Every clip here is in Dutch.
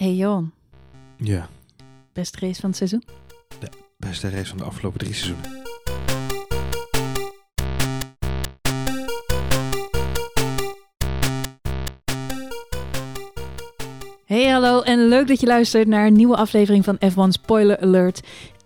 Hey Johan, Ja, beste race van het seizoen? beste race van de afgelopen drie seizoenen. Hey hallo en leuk dat je luistert naar een nieuwe aflevering van F1 Spoiler Alert.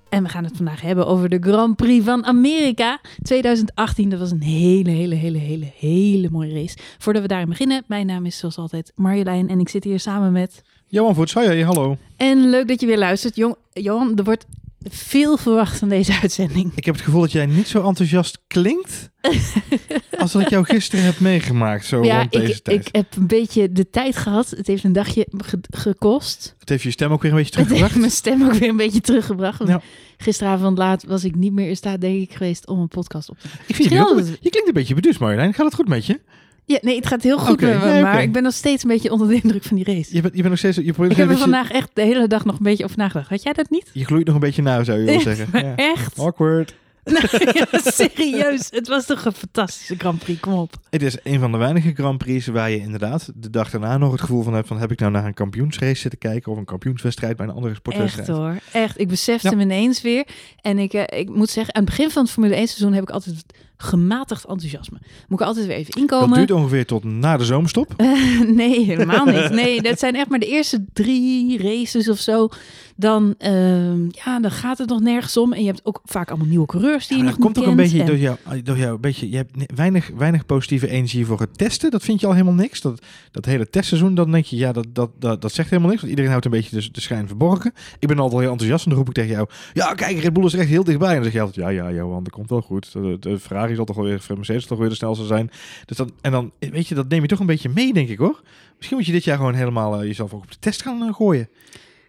En we gaan het vandaag hebben over de Grand Prix van Amerika 2018. Dat was een hele, hele, hele, hele, hele mooie race. Voordat we daarin beginnen, mijn naam is zoals altijd Marjolein en ik zit hier samen met... Johan Voets, hoi, hallo. En leuk dat je weer luistert. Jong, Johan, er wordt veel verwacht van deze uitzending. Ik heb het gevoel dat jij niet zo enthousiast klinkt als dat ik jou gisteren heb meegemaakt, zo ja, rond deze ik, tijd. ik heb een beetje de tijd gehad. Het heeft een dagje ge- gekost. Het heeft je stem ook weer een beetje Het heeft teruggebracht. mijn stem ook weer een beetje teruggebracht. Ja. Gisteravond laat was ik niet meer in staat, denk ik, geweest om een podcast op te nemen. Ik vind je, je klinkt een beetje beduusd, Marjolein. Gaat het goed met je? Ja, nee, het gaat heel goed Oké, met me, nee, maar ik ben nog steeds een beetje onder de indruk van die race. Je bent, je bent nog steeds... Je, Ik heb er vandaag echt de hele dag nog een beetje over nagedacht. Had jij dat niet? je gloeit nog een beetje na, zou je wel zeggen. Ja. Echt? Awkward. ja, serieus. Het was toch een fantastische Grand Prix. Kom op. Het is een van de weinige Grand Prix waar je inderdaad de dag daarna nog het gevoel van hebt van heb ik nou naar een kampioensrace zitten kijken of een kampioenswedstrijd bij een andere Echt sportwedstrijd. hoor. Echt. Ik besefte Ja. me ineens weer. En ik, eh, ik moet zeggen, aan het begin van het Formule 1 seizoen heb ik altijd gematigd enthousiasme. Moet ik altijd weer even Dat inkomen. duurt ongeveer tot na de zomerstop. nee, helemaal niet. Nee, dat zijn echt maar de eerste drie races of zo. Dan, ehm, ja, dan gaat het nog nergens om. En je hebt ook vaak allemaal nieuwe coureurs die Ja, je nog dat komt ook een beetje En- door jou, door jou een beetje. Je hebt ni- weinig, weinig positieve energie voor het testen. Dat vind je al helemaal niks. Dat, dat hele testseizoen, dan denk je, ja, dat, dat, dat, dat zegt helemaal niks. Want iedereen houdt een beetje de, de schijn verborgen. Ik ben altijd heel enthousiast en dan roep ik tegen jou, ja, kijk, Red Bull is echt heel dichtbij. En dan zeg je altijd, ja, ja, Johan, dat komt wel goed. De, de Ferrari zal toch wel weer, de Mercedes toch weer de snelste zijn. Dus dan, en dan, weet je, dat neem je toch een beetje mee, denk ik hoor. Misschien moet je dit jaar gewoon helemaal eh, jezelf ook op de test gaan eh, gooien.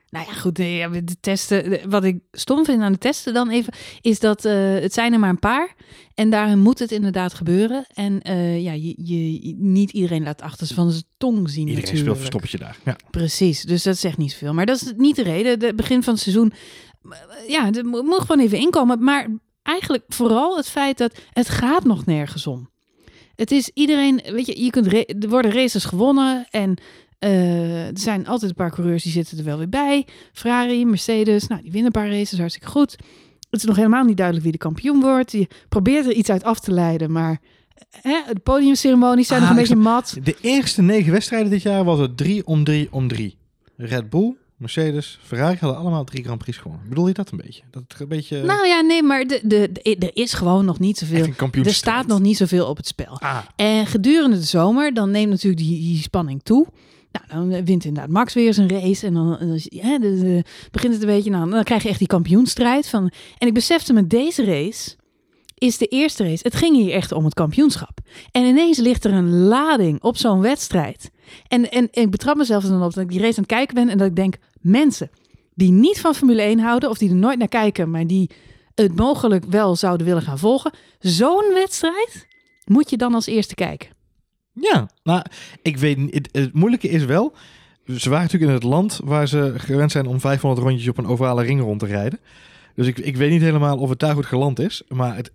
Nou ja, goed, de testen. Wat ik stom vind aan de testen dan even, is dat eh, het zijn er maar een paar. En daarin moet het inderdaad gebeuren. En ja, je, je, niet iedereen laat achter van zijn tong zien Iedereen natuurlijk. speelt verstoppertje daar. Ja. Precies, dus dat zegt niet zoveel. Maar dat is niet de reden. Het begin van het seizoen, ja, het mo- moet gewoon even inkomen. Maar eigenlijk vooral het feit dat het gaat nog nergens om. Het is iedereen, weet je, je kunt er worden races gewonnen en eh, er zijn altijd een paar coureurs die zitten er wel weer bij. Ferrari, Mercedes, nou die winnen een paar races, hartstikke goed. Het is nog helemaal niet duidelijk wie de kampioen wordt. Je probeert er iets uit af te leiden, maar hè, de podiumceremonies zijn Ah, nog een ik beetje mat. De eerste negen wedstrijden dit jaar was het drie om drie om drie. Red Bull, Mercedes, Ferrari hadden allemaal drie Grand Prix gewonnen. Bedoel je dat een beetje? Dat het een beetje Nou ja, nee, maar de, de, de- er is gewoon nog niet zoveel. Er staat nog niet zoveel op het spel. Ah, En gedurende de zomer, dan neemt natuurlijk die, die spanning toe. Nou, dan wint inderdaad Max weer zijn race. En dan, ja, begint het een beetje. Nou, dan krijg je echt die kampioenstrijd. Van, en ik besefte met deze race. Is de eerste race. Het ging hier echt om het kampioenschap. En ineens ligt er een lading op zo'n wedstrijd. En, en, ik betrap mezelf er dan op dat ik die race aan het kijken ben. En dat ik denk: mensen die niet van Formule 1 houden. of die er nooit naar kijken. maar die het mogelijk wel zouden willen gaan volgen. Zo'n wedstrijd moet je dan als eerste kijken. ja, nou, ik weet niet. Het, moeilijke is wel. Ze waren natuurlijk in het land waar ze gewend zijn om 500 rondjes op een ovale ring rond te rijden. Dus ik, ik weet niet helemaal of het daar goed geland is. Maar het,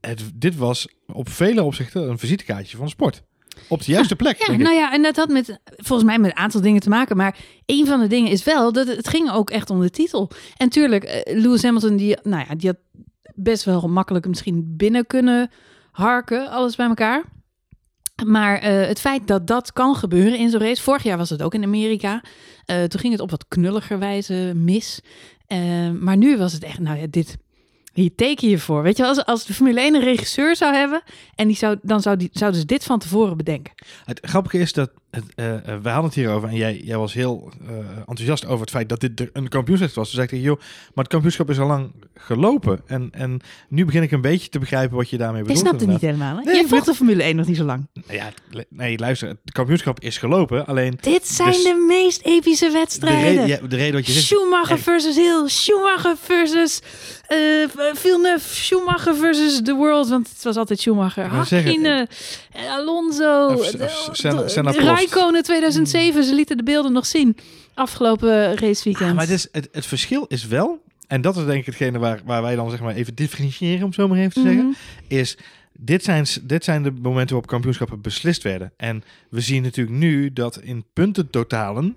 het, dit was op vele opzichten een visitekaartje van sport. Op de juiste plek. Ja, nou ja, en dat had met, volgens mij met een aantal dingen te maken. Maar een van de dingen is wel dat het, ging ook echt om de titel. En tuurlijk, eh, Lewis Hamilton, die, nou ja, die had best wel makkelijk misschien binnen kunnen harken, alles bij elkaar. Maar eh, het feit dat dat kan gebeuren in zo'n race. Vorig jaar was het ook in Amerika. Eh, toen ging het op wat knulliger wijze mis. Maar nu was het echt, nou ja, dit. Hier teken je voor. Weet je, als, als de Formule 1 een regisseur zou hebben. en die zou, dan zou die, zouden ze dit van tevoren bedenken. Het grappige is dat het, eh, eh, we hadden het hierover en jij, jij was heel eh, enthousiast over het feit dat dit een kampioenschap was. Toen zei ik tegen je, joh, maar het kampioenschap is al lang gelopen. En, en nu begin ik een beetje te begrijpen wat je daarmee Je bedoelt. snapt het niet helemaal. Hè? Nee, je volgt ben- de Formule 1 nog niet zo lang. Nou ja, nee, luister, het kampioenschap is gelopen. Alleen Dit zijn Dus- de meest epische de wedstrijden. ja, de reden wat je zegt, Schumacher er- versus Hill, Schumacher versus eh Villeneuve, Schumacher versus the world, want het was altijd Schumacher. Hakkinen, Alonso, Of- Senna- de- Senna de Prost. Raikkonen 2007, ze lieten de beelden nog zien. Afgelopen raceweekend. Ah, maar het, is, het, het verschil is wel, en dat is denk ik hetgene waar, waar wij dan zeg maar even differentiëren, om zo maar even te zeggen, Mhm. is dit zijn, dit zijn de momenten waarop kampioenschappen beslist werden. En we zien natuurlijk nu dat in puntentotalen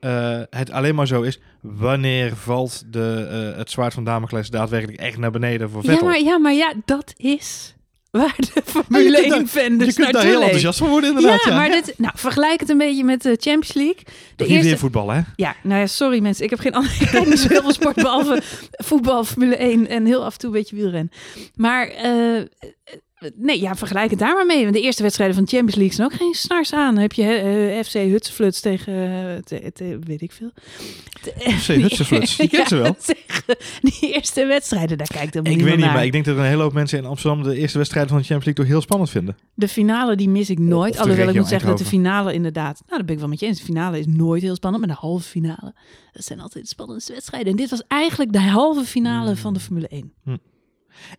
eh, het alleen maar zo is, wanneer valt de, eh, het zwaard van Damocles daadwerkelijk echt naar beneden voor Ja Vettel? maar, ja, maar ja, dat is waar de Formule je kunt daar- 1 fan je dus kunt daar heel enthousiast van worden inderdaad. Ja, Ja, maar dit, nou, vergelijk het een beetje met de Champions League. De niet weer eerste, voetbal, hè? ja, nou ja, sorry mensen, ik heb geen andere, ik kijk niet zo heel veel sport behalve voetbal, Formule 1 en heel af en toe een beetje wielren. Maar eh, nee, ja, vergelijk het daar maar mee. Want de eerste wedstrijden van de Champions League zijn ook geen snars aan. Dan heb je eh, FC Hutsfluts tegen, eh, te- te- weet ik veel. FC Hutsefluts, je kent ze wel. Tegen die eerste wedstrijden, daar kijkt helemaal Ik weet niet, naar. maar ik denk dat een hele hoop mensen in Amsterdam de eerste wedstrijd van de Champions League toch heel spannend vinden. De finale die mis ik nooit. De Alhoewel ik moet zeggen dat de finale inderdaad... Nou, daar ben ik wel met je eens. De finale is nooit heel spannend. Maar de halve finale, dat zijn altijd de spannendste wedstrijden. En dit was eigenlijk de halve finale Hmm. van de Formule 1.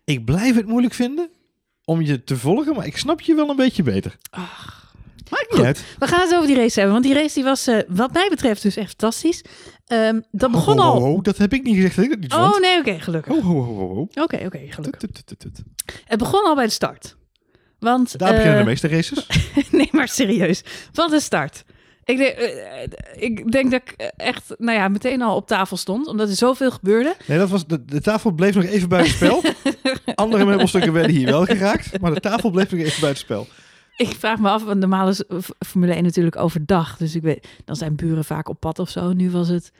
Ik blijf het moeilijk vinden om je te volgen, maar ik snap je wel een beetje beter. Ach. Maakt Goed. niet uit. We gaan het over die race hebben. Want die race die was eh, wat mij betreft dus echt fantastisch. Ehm, dat begon al... dat heb ik niet gezegd dat ik dat niet Oh nee, oké, gelukkig. Oké, oké, gelukkig. Tut, tut, tut, tut. Het begon al bij de start. Want, Daar beginnen eh, de meeste races. nee, maar serieus. Van de start. Ik denk, eh, eh, ik denk dat ik echt, nou ja, meteen al op tafel stond. Omdat er zoveel gebeurde. Nee, dat was, de, de tafel bleef nog even buiten spel. Andere meubelstukken werden hier wel geraakt, maar de tafel bleef nog even buiten spel. Ik vraag me af, want normaal is Formule 1 natuurlijk overdag. Dus ik weet, dan zijn buren vaak op pad of zo. Nu was het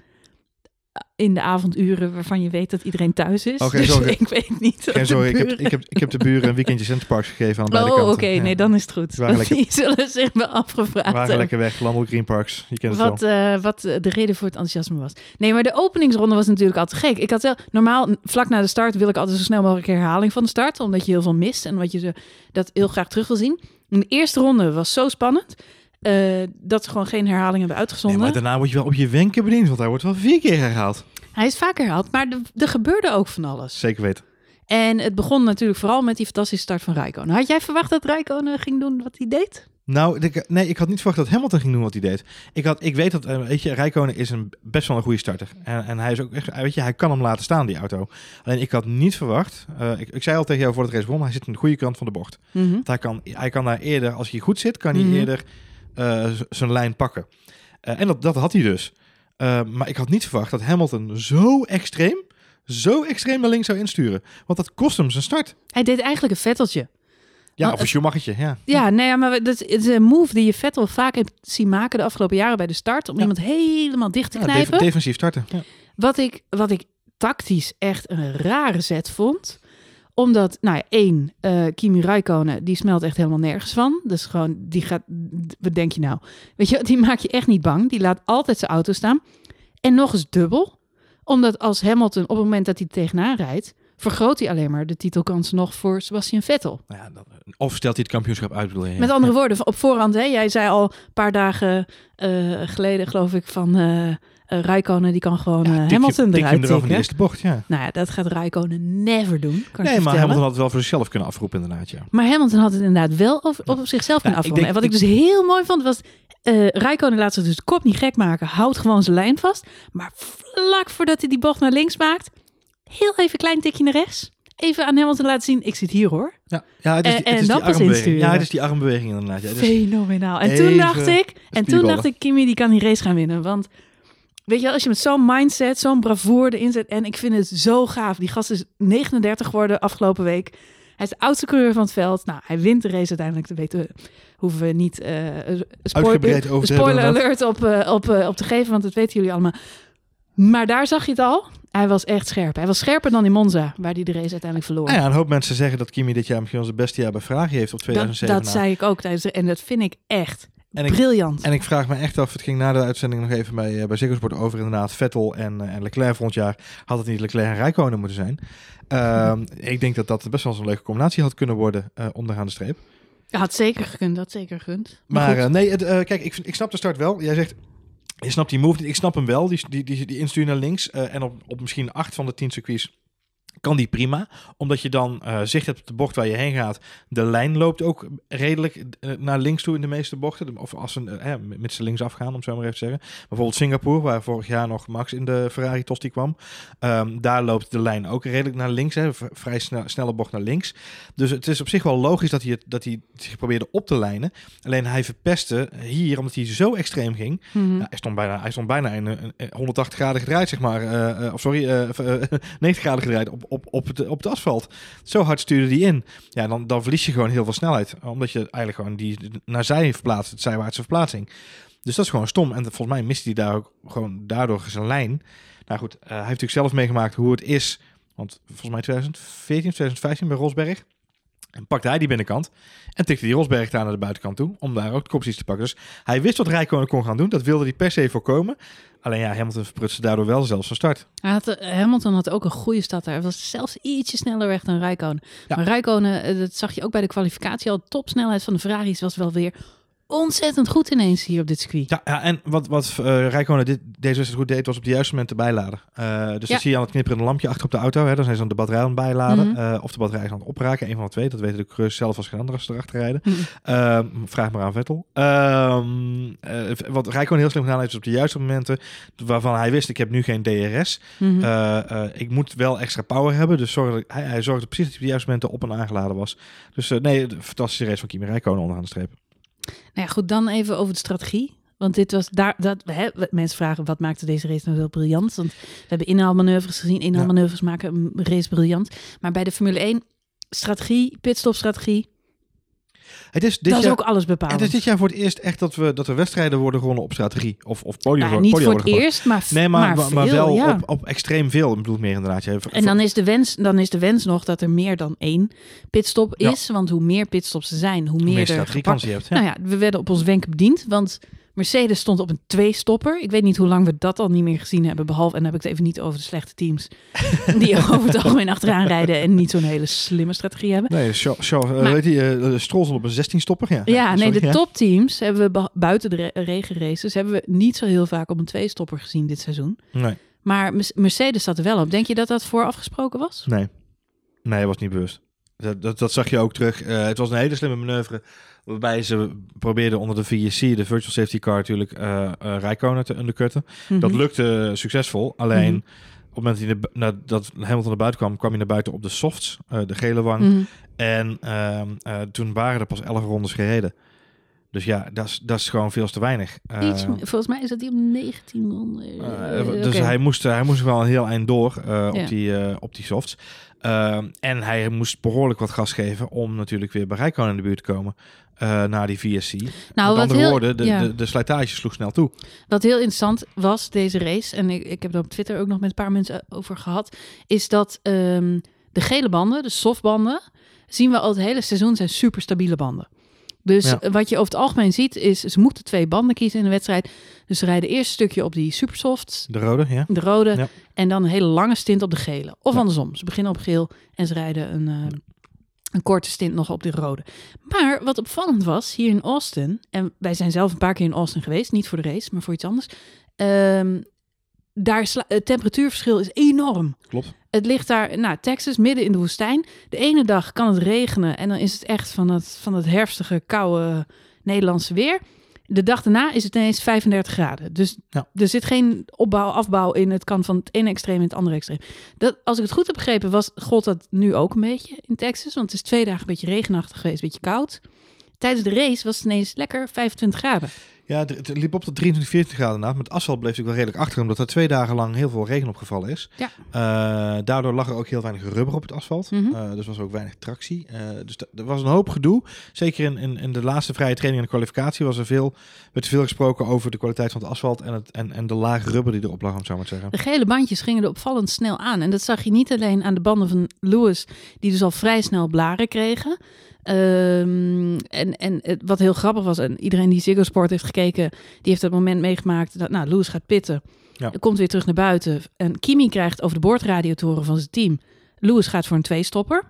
in de avonduren waarvan je weet dat iedereen thuis is. Oké, dus sorry. ik weet niet de sorry, ik heb, ik, heb, ik heb de buren een weekendje Centerparks gegeven aan beide Oh, kanten. oké, Ja. nee, dan is het goed. Die waren Want lekker- die zullen zich wel We afgevraagd waren hebben. lekker weg, Landelijk Green Parks. Je kent het Wat, wel. eh, wat eh, de reden voor het enthousiasme was. Nee, maar de openingsronde was natuurlijk altijd gek. Ik had wel, normaal, vlak na de start wil ik altijd zo snel mogelijk herhaling van de start. Omdat je heel veel mist en wat je dat heel graag terug wil zien. En de eerste ronde was zo spannend. Eh, dat ze gewoon geen herhaling hebben Nee, uitgezonden. maar daarna word je wel op je wenken bediend, want hij wordt wel vier keer herhaald. Hij is vaak herhaald, maar er- gebeurde ook van alles. Zeker weten. En het begon natuurlijk vooral met die fantastische start van Rijkonen. Had jij verwacht dat Rijkonen ging doen wat hij deed? Nou, ik- nee, ik had niet verwacht dat Hamilton ging doen wat hij deed. Ik, had, ik weet dat, eh, weet je, Rijkonen is een, best wel een goede starter. En, en hij is ook echt, weet je, hij kan hem laten staan, die auto. Alleen ik had niet verwacht, eh, ik, ik zei al tegen jou voor het race begon, hij zit aan de goede kant van de bocht. Want hij kan, hij kan daar eerder, als hij goed zit, kan hij Mhm. eerder zijn lijn pakken. Eh, en dat, dat had hij dus. Eh, maar ik had niet verwacht dat Hamilton zo extreem, zo extreem naar links zou insturen. Want dat kost hem zijn start. Hij deed eigenlijk een vetteltje. Ja, of een Schumachertje, ja. Ja, nee, ja, maar dat is een move die je Vettel vaak hebt zien maken de afgelopen jaren bij de start. Om Ja. iemand helemaal dicht te Ja, knijpen. def- defensief starten. Ja. Wat ik, wat ik tactisch echt een rare zet vond. Omdat, nou ja, één, eh, Kimi Räikkönen, die smelt echt helemaal nergens van. Dus gewoon, die gaat, wat denk je nou? Weet je, die maak je echt niet bang. Die laat altijd zijn auto staan. En nog eens dubbel. Omdat als Hamilton op het moment dat hij tegenaan rijdt, vergroot hij alleen maar de titelkans nog voor Sebastian Vettel. Ja, dan- of stelt hij het kampioenschap uit, je? Met andere woorden, op voorhand, hè, jij zei al een paar dagen eh, geleden, geloof ik, van eh eh, Räikkönen, die kan gewoon eh, Hamilton hem eruit er van de tikken. eerste bocht, ja. Nou ja, dat gaat Räikkönen never doen, kan Nee, maar vertellen. Hamilton had het wel voor zichzelf kunnen afroepen inderdaad, ja. Maar Hamilton had het inderdaad wel op, op zichzelf kunnen denk- En wat ik dus heel mooi vond, was... eh Räikkönen laat zich dus de kop niet gek maken. Houdt gewoon zijn lijn vast. Maar vlak voordat hij die bocht naar links maakt... heel even een klein tikje naar rechts. Even aan Hamilton laten zien, ik zit hier hoor. Ja, ja het is, En- die, en het is dan die pas armbeweging. insturen. Ja, het is die armbeweging inderdaad. Ja, dus, Fenomenaal. En toen dacht ik, en toen dacht ik, Kimi die kan die race gaan winnen. Want weet je, als je met zo'n mindset, zo'n bravoure erin zet. En ik vind het zo gaaf. Die gast is 39 geworden afgelopen week. Hij is de oudste coureur van het veld. Nou, hij wint de race uiteindelijk. Te weten hoeven we niet over hebben, spoiler alert op, eh, op, eh, op te geven, want dat weten jullie allemaal. Maar daar zag je het al. Hij was echt scherp. Hij was scherper dan in Monza, waar hij de race uiteindelijk verloor. Nou ja, een hoop mensen zeggen dat Kimi dit jaar misschien zijn beste jaar bij Ferrari heeft op dat, 2007. dat na. zei ik ook tijdens de, En dat vind ik echt En ik- briljant. En ik vraag me echt af, het ging na de uitzending nog even bij, eh, bij Ziggo Sport over inderdaad Vettel en, eh, en Leclerc volgend jaar. Had het niet Leclerc en Rijkonen moeten zijn. Ehm, ik denk dat dat best wel eens een leuke combinatie had kunnen worden eh onderaan de streep. Ja, had zeker gekund, had zeker gekund. Maar nee, het, kijk, ik, ik snap de start wel. Jij zegt, je snapt die move. Ik snap hem wel, die, die, die, die instuur naar links. en op, op misschien acht van de tien circuits kan die prima. Omdat je dan eh, zicht hebt op de bocht waar je heen gaat. De lijn loopt ook redelijk eh, naar links toe in de meeste bochten. Of als ze uh, met ze links afgaan, om zo maar even te zeggen. Bijvoorbeeld Singapore, waar vorig jaar nog Max in de Ferrari Tosti kwam. Ehm, daar loopt de lijn ook redelijk naar links. Hè, vrij snel, snelle bocht naar links. Dus het is op zich wel logisch dat hij, het, dat hij zich probeerde op te lijnen. Alleen hij verpestte hier, omdat hij zo extreem ging. Mhm. Hij, stond bijna, hij stond bijna in een 180 graden gedraaid, zeg maar. Uh, of sorry, 90 graden gedraaid op, op, op, het, op het asfalt. Zo hard stuurde die in. Ja, dan, dan verlies je gewoon heel veel snelheid. Omdat je eigenlijk gewoon die naar zij verplaatst, zijwaartse verplaatsing. Dus dat is gewoon stom. En volgens mij mist hij daar ook gewoon daardoor zijn lijn. Nou goed, uh, hij heeft natuurlijk zelf meegemaakt hoe het is. Want volgens mij 2014, 2015 bij Rosberg. En pakte hij die binnenkant en tikte die Rosberg daar naar de buitenkant toe om daar ook de kopjes te pakken. Dus hij wist wat Rijkonen kon gaan doen. Dat wilde hij per se voorkomen. Alleen ja, Hamilton verprutste daardoor wel zelfs van start. Hij had, uh, Hamilton had ook een goede start daar. Hij was zelfs ietsje sneller weg dan Rijkonen. Ja. Maar Rijkonen, uh, dat zag je ook bij de kwalificatie al. Topsnelheid van de Ferraris was wel weer ontzettend goed ineens hier op dit circuit. Ja, ja en wat, wat uh, Rijkonen dit, deze wedstrijd goed deed, was op de juiste moment bijladen. Uh, dus ja. dan zie je aan het knipperende lampje achter op de auto. Hè, dan zijn ze aan de batterij aan het bijladen. Mm -hmm. uh, of de batterij is aan het opraken. Een van de twee. Dat weten de coureurs zelf als geen andere als ze erachter rijden. Mm -hmm. vraag maar aan Vettel. wat Rijkonen heel slim gedaan heeft, is op de juiste momenten waarvan hij wist, ik heb nu geen DRS. Mm -hmm. ik moet wel extra power hebben. Dus zorg, hij, hij zorgde precies dat hij op de juiste momenten op en aangeladen was. Dus nee, de fantastische race van Kimi Rijkonen onderaan de streep. Nou ja, goed, dan even over de strategie. Want dit was daar, dat, hè, mensen vragen wat maakte deze race nou heel briljant? Want we hebben inhaalmanoeuvres gezien. Inhaalmanoeuvres ja. maken een race briljant. Maar bij de Formule 1, strategie, pitstopstrategie. Het is dit dat is ook alles bepaald. Het is dit jaar voor het eerst echt dat, we, dat er wedstrijden worden gewonnen op strategie. Of, of podium, nou, niet podium voor het eerst, maar, nee, maar, maar, maar, veel, wel ja. op, op extreem veel. Ik bedoel meer inderdaad. En dan is, de wens, dan is de wens nog dat er meer dan één pitstop Ja. is. Want hoe meer pitstops er zijn, hoe Hoe meer, meer er strategiekans gepakt- je hebt. Ja. Nou ja, we werden op ons wenk bediend, want Mercedes stond op een twee-stopper. Ik weet niet hoe lang we dat al niet meer gezien hebben, behalve, en dan heb ik het even niet over de slechte teams, die over het algemeen achteraan rijden en niet zo'n hele slimme strategie hebben. Nee, uh, Maar- weet je, uh, Stroll op een 16 stopper. Ja, Ja, nee, sorry, de ja. topteams hebben we buiten de re- regenraces hebben we niet zo heel vaak op een twee-stopper gezien dit seizoen. Nee, Maar Mercedes zat er wel op. Denk je dat dat voor afgesproken was? nee. Nee, hij was niet bewust. Dat, dat, dat zag je ook terug. Eh, het was een hele slimme manoeuvre. Waarbij ze probeerden onder de VSC, de Virtual Safety Car, natuurlijk uh, uh, Rijkonen te undercutten. Dat Mhm. lukte succesvol. Alleen Mhm. op het moment dat, hij nou, dat Hamilton naar buiten kwam, kwam hij naar buiten op de softs, uh, de gele wang. Mhm. En ehm, uh, toen waren er pas 11 rondes gereden. Dus ja, dat is, dat is gewoon veel te weinig. Uh, Iets, volgens mij is dat die om 19 ronden. uh, Uh, dus hij, moest, hij moest wel een heel eind door uh, Ja. op, die, op die softs. Ehm, en hij moest behoorlijk wat gas geven om natuurlijk weer bij Rijkonen in de buurt te komen. naar die VSC. Nou, Met wat andere heel- woorden, de, ja. de, de slijtage sloeg snel toe. Wat heel interessant was, deze race, en ik, ik heb er op Twitter ook nog met een paar mensen over gehad, is dat ehm, de gele banden, de softbanden, zien we al het hele seizoen zijn super stabiele banden. Dus Ja. wat je over het algemeen ziet, is ze moeten twee banden kiezen in de wedstrijd. Dus ze rijden eerst een stukje op die supersofts, De rode, ja. de rode, Ja. en dan een hele lange stint op de gele. Of Ja. andersom, ze beginnen op geel en ze rijden een, eh, een korte stint nog op de rode. Maar wat opvallend was, hier in Austin, en wij zijn zelf een paar keer in Austin geweest, niet voor de race, maar voor iets anders. ehm, daar sla- het temperatuurverschil is enorm. Klopt. Het ligt daar, nou, Texas, midden in de woestijn. De ene dag kan het regenen en dan is het echt van het, van het herfstige, koude Nederlandse weer. De dag daarna is het ineens 35 graden. Dus Ja. er zit geen opbouw, afbouw in. Het kan van het ene extreem in het andere extreem. Dat, als ik het goed heb begrepen, was, gold dat nu ook een beetje in Texas. Want het is twee dagen een beetje regenachtig geweest, een beetje koud. Tijdens de race was het ineens lekker 25 graden. Ja, het, het liep op tot 23, 40 graden na. Met asfalt bleef ik wel redelijk achter, omdat er twee dagen lang heel veel regen opgevallen is. Ja. Eh, daardoor lag er ook heel weinig rubber op het asfalt. Eh, dus was er ook weinig tractie. Eh, dus er was een hoop gedoe. Zeker in, in, in de laatste vrije training en de kwalificatie was er veel, werd veel gesproken over de kwaliteit van het asfalt en, het, en, en de lage rubber die erop lag, om het zo maar te zeggen. De gele bandjes gingen er opvallend snel aan. En dat zag je niet alleen aan de banden van Lewis, die dus al vrij snel blaren kregen. Ehm, en, en het- wat heel grappig was, en iedereen die Ziggo Sport heeft gekeken, die heeft het moment meegemaakt dat nou, Lewis gaat pitten. Ja. Komt weer terug naar buiten. En Kimi krijgt over de boordradiatoren van zijn team. Lewis gaat voor een tweestopper.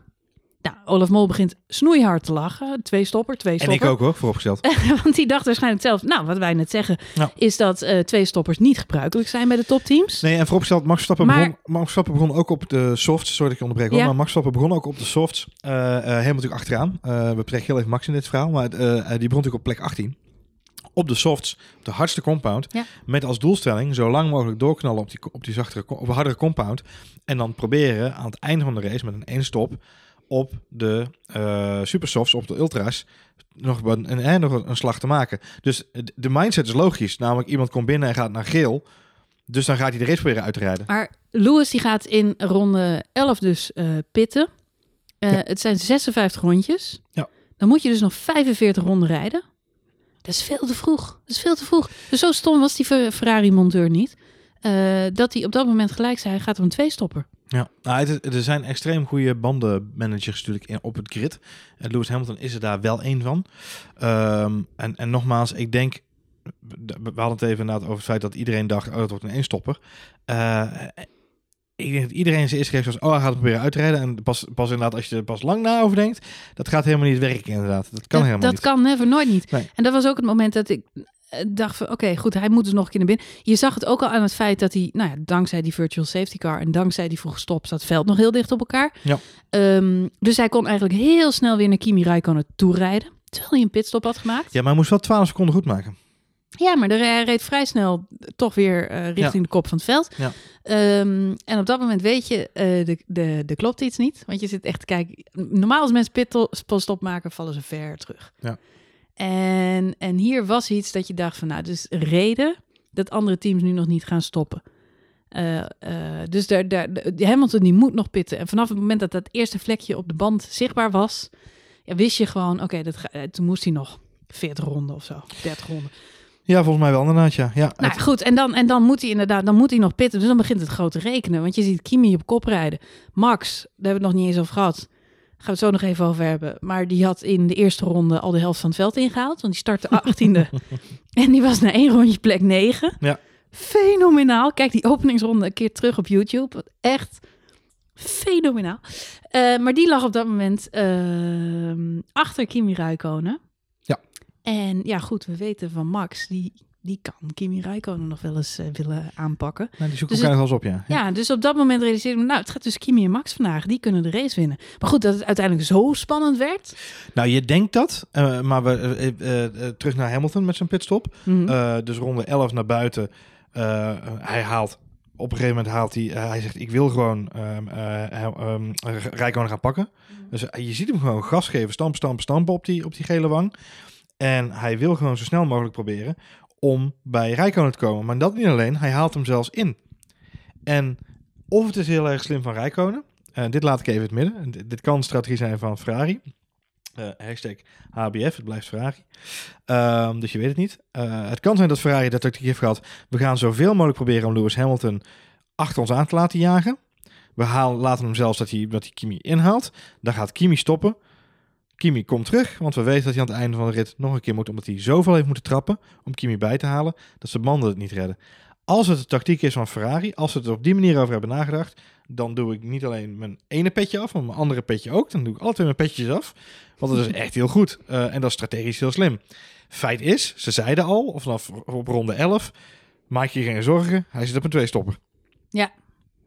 Nou, Olaf Mol begint snoeihard te lachen. Twee stopper, twee En stopper. ik ook hoor, vooropgesteld. Want die dacht waarschijnlijk zelf, nou, wat wij net zeggen, is dat eh, twee stoppers niet gebruikelijk zijn bij de topteams. Nee, en vooropgesteld, Max Verstappen, Maar- begon, Max Verstappen begon ook op de softs. Sorry dat ik je onderbreek hoor, Ja. maar Max Verstappen begon ook op de softs. eh, eh, helemaal natuurlijk achteraan. We betrekken heel even Max in dit verhaal, maar die begon natuurlijk op plek 18. Op de softs, op de hardste compound. Ja. Met als doelstelling zo lang mogelijk doorknallen op die, op die zachtere, op de hardere compound. En dan proberen aan het einde van de race met een één stop op de eh supersofts, op de ultras, nog, een, een, eh, nog een, een slag te maken. Dus de- mindset is logisch. Namelijk iemand komt binnen en gaat naar geel. Dus dan gaat hij de race proberen uit te rijden. Maar Lewis die gaat in ronde 11 dus eh, pitten. Ja. Het zijn 56 rondjes. Ja. Dan moet je dus nog 45 ronden rijden. Dat is veel te vroeg. Dat is veel te vroeg. Dus zo stom was die Fer- Ferrari-monteur niet. dat hij op dat moment gelijk zei, hij gaat op een twee-stopper. Ja, nou, het, er zijn extreem goede bandenmanagers natuurlijk in, op het grid. En Lewis Hamilton is er daar wel één van. Ehm, en, en nogmaals, ik denk... We hadden het even inderdaad over het feit dat iedereen dacht... oh, dat wordt een eenstopper. Eh ik denk dat iedereen zijn eerste race was... oh, hij gaat het proberen uit te rijden. En pas, pas inderdaad, als je er pas lang na over denkt... dat gaat helemaal niet werken inderdaad. Dat kan dat helemaal dat niet. kan never, nooit niet. Nee. En dat was ook het moment dat ik dacht van... oké, goed, hij moet dus nog een keer naar binnen. Je zag het ook al aan het feit dat hij... nou ja, dankzij die virtual safety car... en dankzij die vroege stop... zat het veld nog heel dicht op elkaar. Ja. Ehm, dus hij kon eigenlijk heel snel weer naar Kimi Räikkönen toe rijden. Terwijl hij een pitstop had gemaakt. Ja, maar hij moest wel 12 seconden goed maken. Ja, maar de, hij reed vrij snel toch weer eh, richting de kop van het veld. Ja. Ehm, en op dat moment weet je, eh de, de, de klopt iets niet. Want je zit echt te kijken. Normaal als mensen pitstop maken, vallen ze ver terug. Ja. En, en hier was iets dat je dacht van, nou, dus reden dat andere teams nu nog niet gaan stoppen. Eh, eh, dus daar, daar, Hamilton die moet nog pitten. En vanaf het moment dat dat eerste vlekje op de band zichtbaar was, ja, wist je gewoon, oké, dat ga- eh, toen moest hij nog 40 ronden of zo, 30 ronden. Ja, volgens mij wel inderdaad, ja. ja Nou het- goed, en dan, en dan moet hij inderdaad, dan moet hij nog pitten. Dus dan begint het grote rekenen. Want je ziet Kimi op kop rijden. Max, daar hebben we het nog niet eens over gehad. Gaan we het zo nog even over hebben. Maar die had in de eerste ronde al de helft van het veld ingehaald. Want die startte 18e. en die was na één rondje plek 9. Ja. Fenomenaal. Kijk die openingsronde een keer terug op YouTube. Wat Echt fenomenaal. Eh, maar die lag op dat moment ehm, achter Kimi Räikkönen. Ja. En ja, goed, we weten van Max, die, die kan Kimi Räikkönen nog wel eens eh, willen aanpakken. nou, die zoekt dus elkaar wel eens op, ja. Ja, dus op dat moment realiseerde ik me, nou, het gaat dus Kimi en Max vandaag, die kunnen de race winnen. Maar goed, dat het uiteindelijk zo spannend werd. Nou, je denkt dat, eh, maar we, eh, terug naar Hamilton met zijn pitstop. Mhm. Dus ronde 11 naar buiten. Hij haalt, op een gegeven moment haalt hij, hij zegt ik wil gewoon ehm eh um, Rijkonen gaan pakken. Dus eh, je ziet hem gewoon gas geven, stampen, stampen, stampen op die, op die gele wang. En hij wil gewoon zo snel mogelijk proberen om bij Rijkonen te komen. Maar dat niet alleen, hij haalt hem zelfs in. En of het is heel erg slim van Rijkonen, eh, dit laat ik even het midden. Dit, kan een strategie zijn van Ferrari. Eh, hashtag HBF, het blijft Ferrari. Ehm, dus je weet het niet. Eh, het kan zijn dat Ferrari dat tactiek heeft gehad. We gaan zoveel mogelijk proberen om Lewis Hamilton achter ons aan te laten jagen. We laten hem zelfs dat hij, dat hij Kimi inhaalt. Dan gaat Kimi stoppen. Kimi komt terug, want we weten dat hij aan het einde van de rit nog een keer moet, omdat hij zoveel heeft moeten trappen om Kimi bij te halen, dat zijn banden het niet redden. Als het de tactiek is van Ferrari, als ze het er op die manier over hebben nagedacht, dan doe ik niet alleen mijn ene petje af, maar mijn andere petje ook. Dan doe ik altijd mijn petjes af, want dat is echt heel goed. Eh, en dat is strategisch heel slim. Feit is, ze zeiden al, vanaf op ronde 11, maak je geen zorgen, hij zit op een twee-stopper. Ja.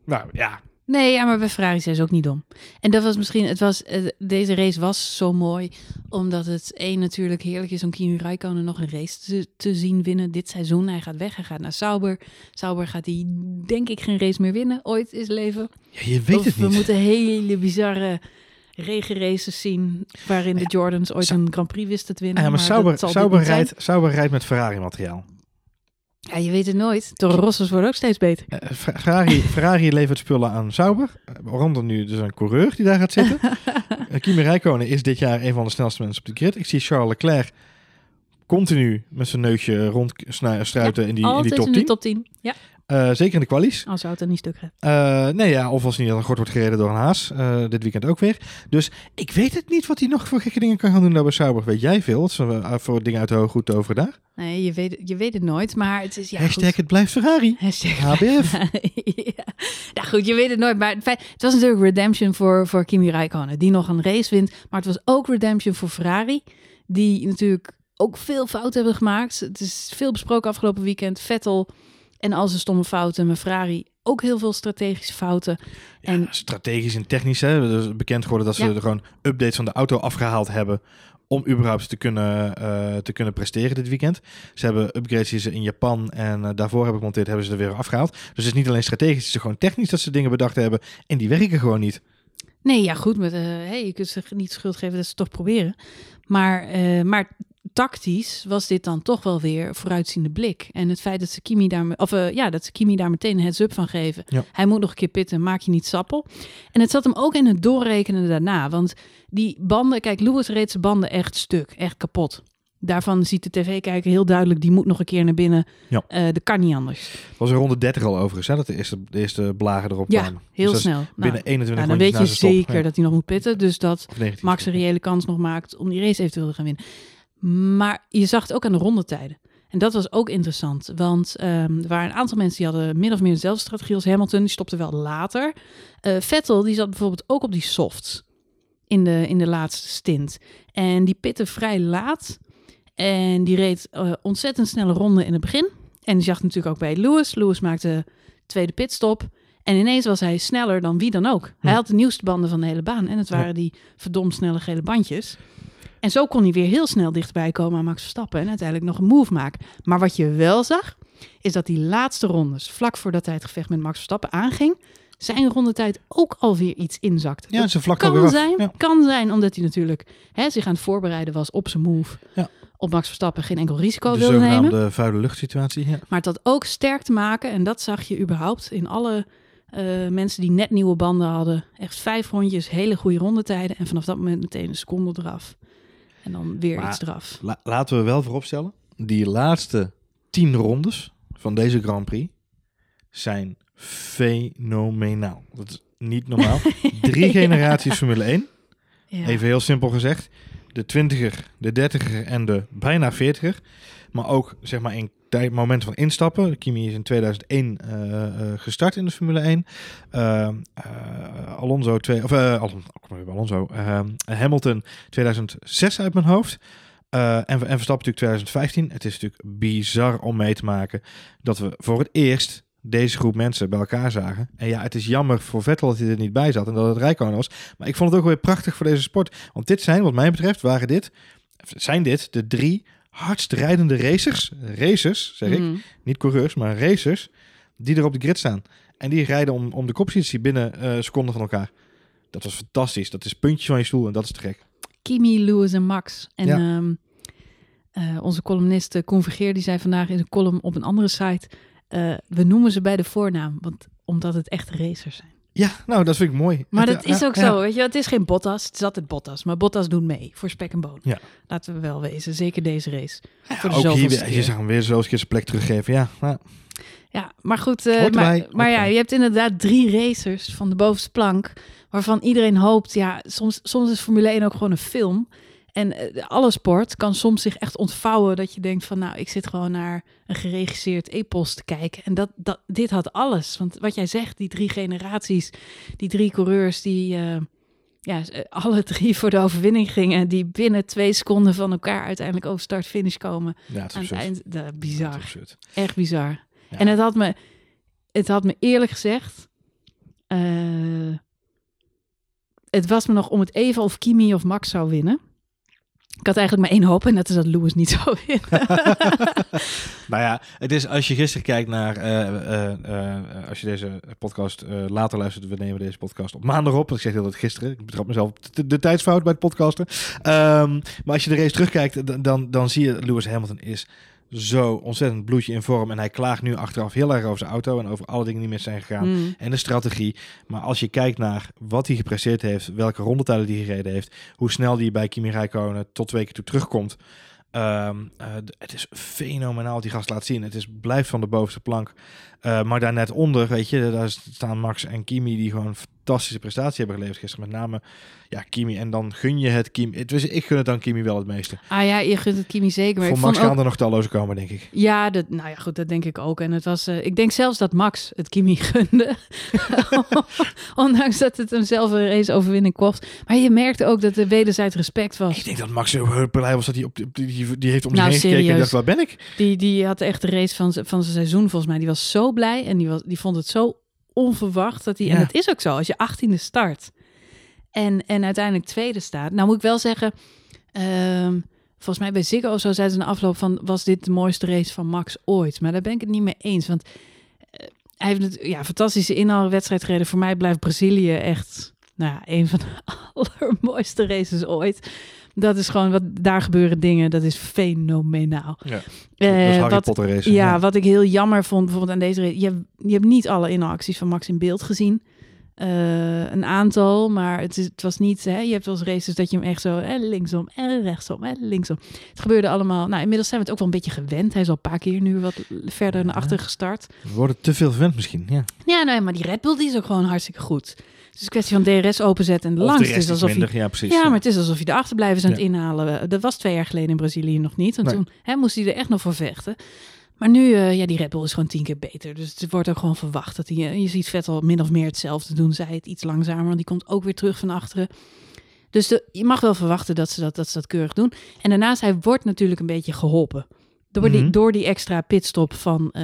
Nou ja, Nee, ja, maar bij Ferrari zijn ze ook niet dom. En dat was misschien, het was, eh, deze race was zo mooi, omdat het één natuurlijk heerlijk is om Kimi Räikkönen nog een race te, te zien winnen dit seizoen. Hij gaat weg, hij gaat naar Sauber. Sauber gaat hij, denk ik, geen race meer winnen, ooit in zijn leven. ja je weet of het we niet. moeten hele bizarre regenraces zien, waarin de Jordans ooit een Grand Prix wisten te winnen. Ja, maar dat Sauber, Sauber, rijdt, Sauber rijdt met Ferrari-materiaal. Ja, je weet het nooit. Toro Rosso's worden ook steeds beter. Eh, Fer- Ferrari, Ferrari levert spullen aan Sauber. Eh, Waaronder nu dus een coureur die daar gaat zitten. Eh, Kimi Räikkönen is dit jaar een van de snelste mensen op de grid. Ik zie Charles Leclerc continu met zijn neusje rondstruiten in die, in die Altijd top in 10. de top 10. Ja. Eh, zeker in de kwalies. Als je auto niet stuk gaat. Eh, nee, ja, of als hij niet al kort wordt gereden door een haas. Eh, dit weekend ook weer. Dus ik weet het niet wat hij nog voor gekke dingen kan gaan doen daar bij Sauber. Weet jij veel? Wat ze, voor dingen uit de hoge goed over daar? Nee, je weet, je weet het nooit, maar het is... Ja, Hashtag goed. het blijft Ferrari. Hashtag HBF. ja. ja, goed, je weet het nooit. Maar het, feit- het was natuurlijk redemption voor, voor Kimi Räikkönen, die nog een race wint. Maar het was ook redemption voor Ferrari, die natuurlijk ook veel fouten hebben gemaakt. Het is veel besproken afgelopen weekend. Vettel en al zijn stomme fouten, maar Ferrari ook heel veel strategische fouten. En- En strategisch en technisch. Hè. Het is bekend geworden dat ze Ja. er gewoon updates van de auto afgehaald hebben. Om überhaupt te kunnen, eh, te kunnen presteren dit weekend. Ze hebben upgrades die ze in Japan en eh, daarvoor hebben gemonteerd, hebben ze er weer afgehaald. Dus het is niet alleen strategisch, het is gewoon technisch dat ze dingen bedacht hebben. En die werken gewoon niet. Nee, ja goed, met, eh hey, je kunt ze niet schuld geven dat ze het toch proberen. Maar, maar tactisch was dit dan toch wel weer vooruitziende blik. En het feit dat ze Kimi daar, of, eh, ja, dat ze Kimi daar meteen een heads-up van geven. Ja. Hij moet nog een keer pitten, maak je niet sappel. En het zat hem ook in het doorrekenen daarna. Want die banden, kijk, Lewis reed zijn banden echt stuk, echt kapot. Daarvan ziet de tv-kijker heel duidelijk, die moet nog een keer naar binnen. Ja. Eh, dat kan niet anders. Was in ronde 30 al overigens, hè, dat de eerste, de eerste blagen erop Ja, kwamen. heel Dus snel. Nou, Binnen 21 nou, dan weet je zeker Ja, dat hij nog moet pitten. Dus dat of 19 Max een reële kans nog maakt om die race eventueel te gaan winnen. Maar je zag het ook aan de rondetijden. En dat was ook interessant, want ehm, er waren een aantal mensen die hadden min of meer dezelfde strategie als Hamilton. Die stopte wel later. Eh, Vettel die zat bijvoorbeeld ook op die softs in de, in de laatste stint. En die pitte vrij laat. En die reed eh, ontzettend snelle ronde in het begin. En die zag natuurlijk ook bij Lewis. Lewis maakte tweede pitstop. En ineens was hij sneller dan wie dan ook. Hij had de nieuwste banden van de hele baan. En het waren die verdomd snelle gele bandjes. En zo kon hij weer heel snel dichtbij komen aan Max Verstappen. En uiteindelijk nog een move maken. Maar wat je wel zag, is dat die laatste rondes, vlak voordat hij het gevecht met Max Verstappen aanging, zijn rondetijd ook alweer iets inzakte. Ja, ze vlak kan zijn, Ja. kan zijn, omdat hij natuurlijk hè, zich aan het voorbereiden was op zijn move. Ja. Op Max Verstappen geen enkel risico De wilde nemen. zogenaamde vuile luchtsituatie. Ja. Maar het had ook sterk te maken, en dat zag je überhaupt in alle eh, mensen die net nieuwe banden hadden. Echt vijf rondjes, hele goede rondetijden. En vanaf dat moment meteen een seconde eraf. En dan weer Maar- iets eraf. La- laten we wel vooropstellen, die laatste tien rondes van deze Grand Prix zijn fenomenaal. Dat is niet normaal. Drie generaties Formule 1. Ja. Even heel simpel gezegd. De 20er, de 30er en de bijna 40er. Maar ook zeg maar in tijd, moment van instappen. Kimi is in 2001 eh, eh, gestart in de Formule 1. Eh, eh, Alonso, twee, of, bij Alonso. Eh, Hamilton 2006 uit mijn hoofd. En, en Verstappen natuurlijk 2015. Het is natuurlijk bizar om mee te maken dat we voor het eerst deze groep mensen bij elkaar zagen. En ja, het is jammer voor Vettel dat hij er niet bij zat en dat het Rijkonen was. Maar ik vond het ook weer prachtig voor deze sport. Want dit zijn, wat mij betreft, waren dit, zijn dit de drie hardst rijdende racers. Racers, zeg ik. Mhm. Niet coureurs, maar racers. Die er op de grid staan. En die rijden om, om de koppositie binnen eh, seconden van elkaar. Dat was fantastisch. Dat is puntjes van je stoel en dat is te gek. Kimi, Lewis en Max. En Ja. ehm, eh, onze columnist eh, Convergeer, die zei vandaag in een column op een andere site... eh, we noemen ze bij de voornaam, want, omdat het echt racers zijn. Ja, nou, dat vind ik mooi. Maar Het- dat is ook ja. zo, weet je. Het is geen Bottas, het is altijd Bottas. Maar Bottas doet mee voor spek en boon. Ja. Laten we wel wezen, zeker deze race. voor de Ook hier, weer- je zag hem weer zo eens een keer zijn plek teruggeven. Ja, nou, Ja, maar goed. eh, maar maar ja, je hebt inderdaad drie racers van de bovenste plank. Waarvan iedereen hoopt. Ja, soms, soms is Formule 1 ook gewoon een film. En eh, alle sport kan soms zich echt ontvouwen. Dat je denkt van nou, ik zit gewoon naar een geregisseerd epos te kijken. En dat, dat, dit had alles. Want wat jij zegt, die drie generaties, die drie coureurs die. eh, ja, eh, alle drie voor de overwinning gingen. Die binnen twee seconden van elkaar uiteindelijk over start-finish komen. ja, het is Aan het eind, dat, Het is bizar. Echt bizar. Ja. En het had me, het had me eerlijk gezegd, het was me nog om het even of Kimi of Max zou winnen. Ik had eigenlijk maar één hoop en dat is dat Lewis niet zou winnen. Nou ja, het is als je gisteren kijkt naar, eh, eh, eh, als je deze podcast later luistert, we nemen deze podcast op maandag op. Ik zeg heel dat gisteren, ik betrap mezelf op de, tijdsfout bij het podcasten. Ehm, maar als je de race terugkijkt, dan, dan zie je Lewis Hamilton is zo ontzettend bloedje in vorm. En hij klaagt nu achteraf heel erg over zijn auto en over alle dingen die mis zijn gegaan. Mm. En de strategie. Maar als je kijkt naar wat hij gepresteerd heeft, welke rondetijden hij gereden heeft, hoe snel hij bij Kimi Räikkönen tot twee keer toe terugkomt. Ehm, eh, het is fenomenaal wat die gast laat zien. Het is, blijft van de bovenste plank. Eh, maar daar net onder, weet je, daar staan Max en Kimi die gewoon fantastische prestatie hebben geleverd gisteren. Met name, ja, Kimi. En dan gun je het Kimi. Het, ik gun het dan Kimi wel het meeste. Ah ja, je gunt het Kimi zeker. Maar Voor ik Max vond gaan ook, er nog talloze komen, denk ik. Ja, dat, nou ja, goed, dat denk ik ook. En het was, eh, ik denk zelfs dat Max het Kimi gunde. Ondanks dat het hem zelf een raceoverwinning kost. Maar je merkte ook dat er wederzijds respect was. Ik denk dat Max zo blij was dat hij op die, die, heeft om zich Nou, heen gekeken en dacht, waar ben ik? Die, die had echt de race van, van zijn seizoen volgens mij. Die was zo blij en die, was, die vond het zo onverwacht. Dat hij, En het is ook zo, als je achttiende start en, en uiteindelijk tweede staat. Nou moet ik wel zeggen, ehm, volgens mij bij Ziggo of zo zeiden ze in de afloop van... was dit de mooiste race van Max ooit? Maar daar ben ik het niet mee eens, want eh, hij heeft het, ja, fantastische inhaalwedstrijd gereden. Voor mij blijft Brazilië echt nou, ja, een van de allermooiste races ooit. Dat is gewoon wat daar gebeuren dingen. Dat is fenomenaal. Ja. Eh, dat wat, Potter race. ja, wat ik heel jammer vond bijvoorbeeld aan deze race. Je, hebt- je hebt niet alle inhaalacties van Max in beeld gezien. Eh, een aantal, maar het, is, het was niet... Hè, je hebt wel eens races dat je hem echt zo eh, linksom en rechtsom en linksom. Het gebeurde allemaal... Nou, inmiddels zijn we het ook wel een beetje gewend. Hij is al een paar keer nu wat verder naar achter gestart. We worden te veel verwend misschien. Ja. Ja, nee, maar die Red Bull die is ook gewoon hartstikke goed. Het is een kwestie van DRS openzetten en de is alsof je. Ja, precies. ja, maar het is alsof je de achterblijvers aan het inhalen. Dat was twee jaar geleden in Brazilië nog niet. Nee. toen hè, moest hij er echt nog voor vechten. Maar nu, eh, ja, die Red Bull is gewoon tien keer beter. Dus het wordt ook gewoon verwacht dat hij... eh, je ziet Vettel min of meer hetzelfde doen. Zij het iets langzamer, want die komt ook weer terug van achteren. Dus de, je mag wel verwachten dat ze dat, dat ze dat keurig doen. En daarnaast, hij wordt natuurlijk een beetje geholpen. Door, die, Mhm. door die extra pitstop van eh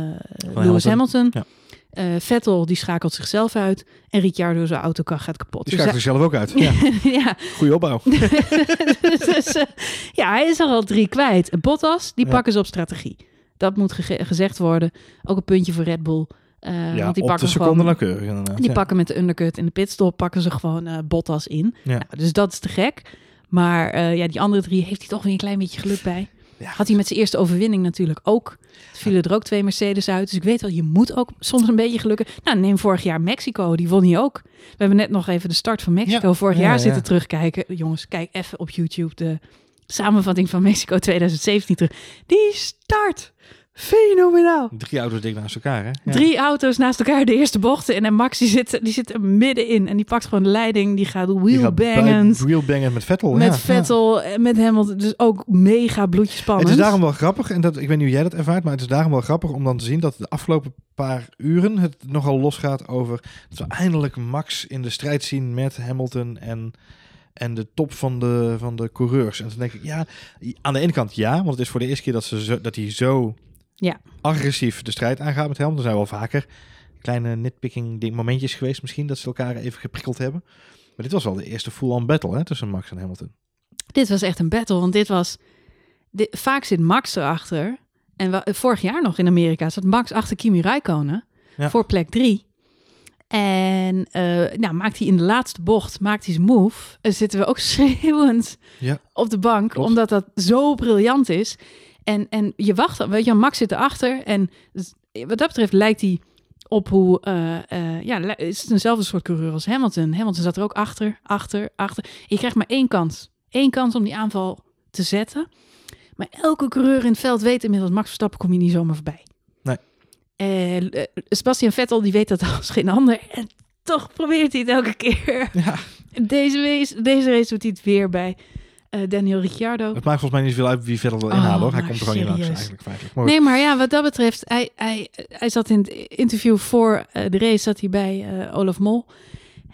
Lewis Hamilton. Hamilton. Ja. Eh, Vettel, die schakelt zichzelf uit. En Ricciardo, zijn autokar gaat kapot. Die Dus schakelt zichzelf ook uit. Ja. ja, Goeie opbouw. dus, eh, ja, hij is er al drie kwijt. Bottas, die Ja. pakken ze op strategie. Dat moet gezegd worden. Ook een puntje voor Red Bull. Eh, ja, want die op de pakken seconde gewoon, nauwkeurig inderdaad. die ja. pakken met de undercut in de pitstop pakken ze gewoon Bottas in. Ja. Nou, dus dat is te gek. Maar ja, die andere drie heeft hij toch weer een klein beetje geluk bij. Ja. Had hij met zijn eerste overwinning natuurlijk ook. Er vielen er ook twee Mercedes uit. Dus ik weet wel, je moet ook soms een beetje gelukken. Nou, neem vorig jaar Mexico, die won hij ook. We hebben net nog even de start van Mexico Ja, vorig ja, jaar ja. zitten terugkijken. Jongens, kijk even op YouTube de samenvatting van Mexico 2017 terug. Die start, fenomenaal. Drie auto's dik naast elkaar, hè? Ja. Drie auto's naast elkaar, de eerste bochten. En Max die zit, die zit er middenin. En die pakt gewoon de leiding. Die gaat Die gaat wheelbangend. Wheelbangend met Vettel. Met ja. Vettel, en met Hamilton. Dus ook mega bloedje spannend. Het is daarom wel grappig, en dat, ik weet niet hoe jij dat ervaart, maar het is daarom wel grappig om dan te zien dat de afgelopen paar uren het nogal losgaat over dat we eindelijk Max in de strijd zien met Hamilton en, en de top van de, van de coureurs. En dan denk ik, ja, aan de ene kant ja, want het is voor de eerste keer dat, ze zo, dat hij zo Ja. agressief de strijd aangaat met Hamilton. Er zijn wel vaker kleine nitpicking momentjes geweest misschien, dat ze elkaar even geprikkeld hebben. Maar dit was wel de eerste full-on battle hè, tussen Max en Hamilton. Dit was echt een battle, want dit was... Dit, vaak zit Max erachter. En vorig jaar nog in Amerika zat Max achter Kimi Räikkönen Ja. voor plek drie. En eh, nou, maakt hij in de laatste bocht, maakt hij zijn move. En zitten we ook schreeuwend Ja. op de bank, Klopt. omdat dat zo briljant is. En, en je wacht, dan, weet je, Max zit erachter. En wat dat betreft lijkt hij op hoe, eh, eh, ja, is het eenzelfde soort coureur als Hamilton. Hamilton zat er ook achter, achter, achter. Je krijgt maar één kans. Eén kans om die aanval te zetten. Maar elke coureur in het veld weet inmiddels, Max Verstappen kom je niet zomaar voorbij. Nee. En eh, Sebastian Vettel, die weet dat als geen ander. En toch probeert hij het elke keer. Ja. Deze race, deze race doet hij het weer bij Daniel Ricciardo. Het maakt volgens mij niet zoveel uit wie verder wil Oh, inhalen. hoor. Hij komt er gewoon niet langs eigenlijk feitelijk. Maar. Nee, maar ja, wat dat betreft, hij, hij, hij zat in het interview voor eh, de race, zat hij bij eh, Olaf Mol.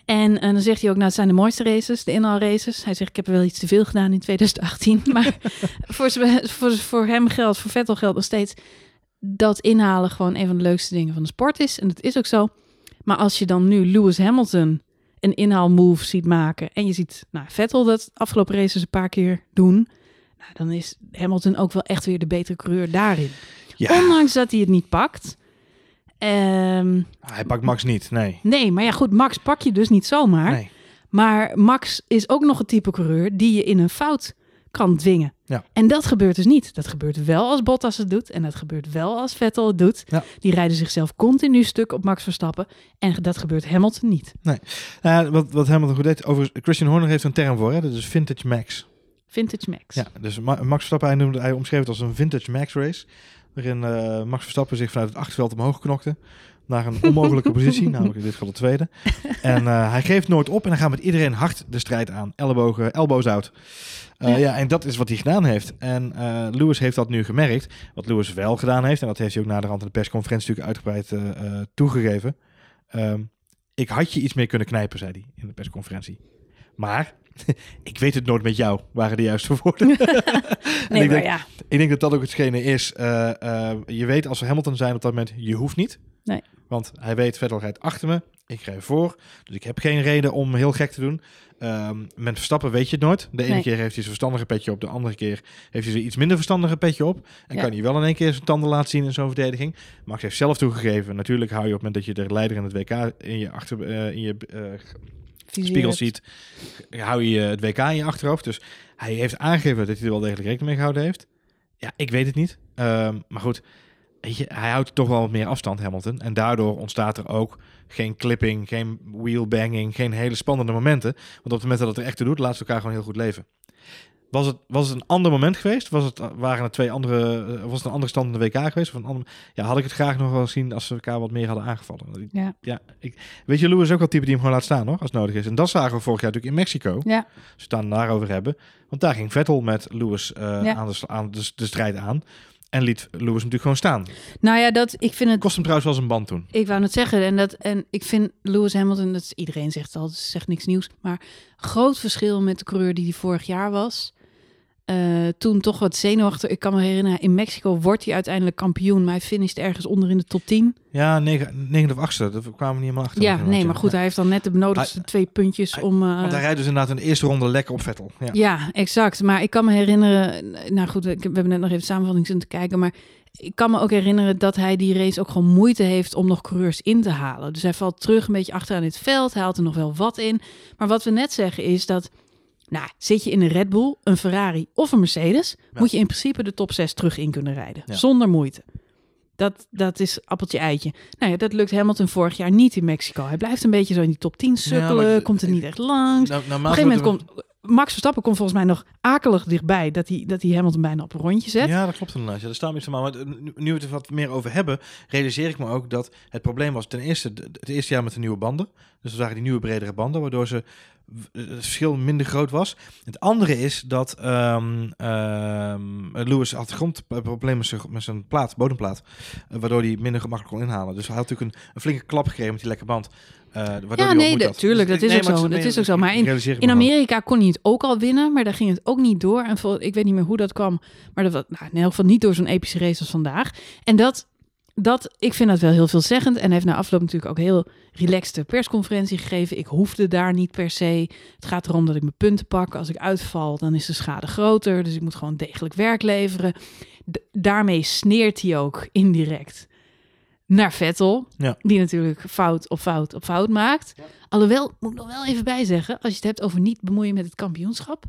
En, en dan zegt hij ook, nou, het zijn de mooiste races, de inhaalraces. Hij zegt, ik heb er wel iets te veel gedaan in 2018. Maar voor, voor, voor hem geldt, voor Vettel geldt nog steeds dat inhalen gewoon een van de leukste dingen van de sport is. En dat is ook zo. Maar als je dan nu Lewis Hamilton een inhaalmove ziet maken en je ziet nou, Vettel dat afgelopen races een paar keer doen, nou, dan is Hamilton ook wel echt weer de betere coureur daarin. Ja, Ondanks dat hij het niet pakt. Ehm, hij pakt Max niet. Nee. nee, maar ja goed, Max pak je dus niet zomaar. nee. Maar Max is ook nog een type coureur die je in een fout kan dwingen. Ja. En dat gebeurt dus niet. Dat gebeurt wel als Bottas het doet. En dat gebeurt wel als Vettel het doet. Ja. Die rijden zichzelf continu stuk op Max Verstappen. En dat gebeurt Hamilton niet. Nou, wat, wat Hamilton goed deed, over Christian Horner heeft een term voor, hè? dat is vintage max. Vintage Max. Ja, dus Ma- Max Verstappen, hij, noemde, hij omschreef het als een vintage max race. Waarin eh, Max Verstappen zich vanuit het achterveld omhoog knokte. Naar een onmogelijke positie, namelijk in dit geval de tweede. En eh, hij geeft nooit op en hij gaat met iedereen hard de strijd aan. Ellebogen, elbows out. Uh, Ja. ja. en dat is wat hij gedaan heeft. En eh, Lewis heeft dat nu gemerkt. Wat Lewis wel gedaan heeft, en dat heeft hij ook na de rand in de persconferentie natuurlijk uitgebreid eh, eh, toegegeven. Ehm, ik had je iets meer kunnen knijpen, zei hij in de persconferentie. Maar ik weet het nooit met jou, waren de juiste woorden. En Nee, ik maar denk, ja. ik denk dat dat ook hetgene is. eh, eh, je weet als we Hamilton zijn op dat moment, je hoeft niet. Nee. Want hij weet, Vettel rijdt achter me. Ik rij voor. Dus ik heb geen reden om heel gek te doen. Ehm, met Verstappen weet je het nooit. De ene Nee. keer heeft hij zijn verstandige petje op. De andere keer heeft hij zijn iets minder verstandige petje op. En Ja. kan hij wel in één keer zijn tanden laten zien in zo'n verdediging. Max heeft zelf toegegeven. Natuurlijk hou je op het moment dat je de leider in het WK in je, achter, eh, in je spiegel ziet, hou je het WK in je achterhoofd. Dus hij heeft aangegeven dat hij er wel degelijk rekening mee gehouden heeft. Ja, ik weet het niet. Ehm, maar goed, je, hij houdt toch wel wat meer afstand, Hamilton. En daardoor ontstaat er ook geen clipping, geen wheelbanging, geen hele spannende momenten. Want op het moment dat het er echt toe doet, laat ze elkaar gewoon heel goed leven. Was het, was het een ander moment geweest? Was het, waren er twee andere, eh, was het een andere stand in de WK geweest? Of een ander, ja, had ik het graag nog wel gezien als ze elkaar wat meer hadden aangevallen. Ja. ja, ik, weet je, Lewis is ook wel type die hem gewoon laat staan, hoor, als het nodig is. En dat zagen we vorig jaar natuurlijk in Mexico. Ja. Als we het dan daarover hebben. Want daar ging Vettel met Lewis eh, Ja. aan, de, aan de, de strijd aan. En liet Lewis natuurlijk gewoon staan. Nou ja, dat, ik vind het Kost hem trouwens wel zijn band toen. Ik wou het zeggen. En, dat, en ik vind Lewis Hamilton, dat is, iedereen zegt het al, zegt niks nieuws. Maar groot verschil met de coureur die hij vorig jaar was. Eh, toen toch wat zenuwachtig. Ik kan me herinneren, in Mexico wordt hij uiteindelijk kampioen. Maar hij finisht ergens onder in de top 10. Ja, 9, 9 of 8 dat kwamen we niet helemaal achter. Ja, nee, maar goed, hij heeft dan net de benodigste twee puntjes hij- om... eh, Want hij rijdt dus inderdaad in de eerste ronde lekker op Vettel. Ja. Ja, exact. Maar ik kan me herinneren, nou goed, we hebben net nog even samenvatting zitten te kijken, maar ik kan me ook herinneren dat hij die race ook gewoon moeite heeft om nog coureurs in te halen. Dus hij valt terug een beetje achteraan het veld, hij haalt er nog wel wat in. Maar wat we net zeggen is dat, nou, zit je in een Red Bull, een Ferrari of een Mercedes, Ja. moet je in principe de top 6 terug in kunnen rijden, Ja. zonder moeite. Dat, dat is appeltje eitje. Nou ja, dat lukt Hamilton vorig jaar niet in Mexico. Hij blijft een beetje zo in die top 10 sukkelen, komt er niet echt langs. Nou, Op een gegeven moment komt Max Verstappen komt volgens mij nog akelig dichtbij dat hij, dat hij Hamilton bijna op een rondje zet. Ja, dat klopt inderdaad. Ja, daar staan we iets van. Maar nu, nu we het er wat meer over hebben, realiseer ik me ook dat het probleem was ten eerste het eerste jaar met de nieuwe banden. Dus dat waren die nieuwe bredere banden, waardoor ze het verschil minder groot was. Het andere is dat ehm ehm, Lewis had grondproblemen met zijn, met zijn plaat, bodemplaat, eh, waardoor hij minder gemakkelijk kon inhalen. Dus hij had natuurlijk een, een flinke klap gekregen met die lekke band. eh, waardoor hij Ja, ook nee, moeite dat- had. tuurlijk, dat is ook maar zo, het dat is ook zo. Maar in- me. Amerika kon hij het ook al winnen, maar daar ging het ook niet door. En vol, ik weet niet meer hoe dat kwam, maar dat was nou, in elk geval niet door zo'n epische race als vandaag. En dat, dat, ik vind dat wel heel veelzeggend. En hij heeft na afloop natuurlijk ook heel relaxte persconferentie gegeven. Ik hoefde daar niet per se. Het gaat erom dat ik mijn punten pak. Als ik uitval, dan is de schade groter. Dus ik moet gewoon degelijk werk leveren. D- daarmee sneert hij ook indirect naar Vettel. Ja. Die natuurlijk fout op fout op fout maakt. Alhoewel, moet ik nog wel even bijzeggen, als je het hebt over niet bemoeien met het kampioenschap.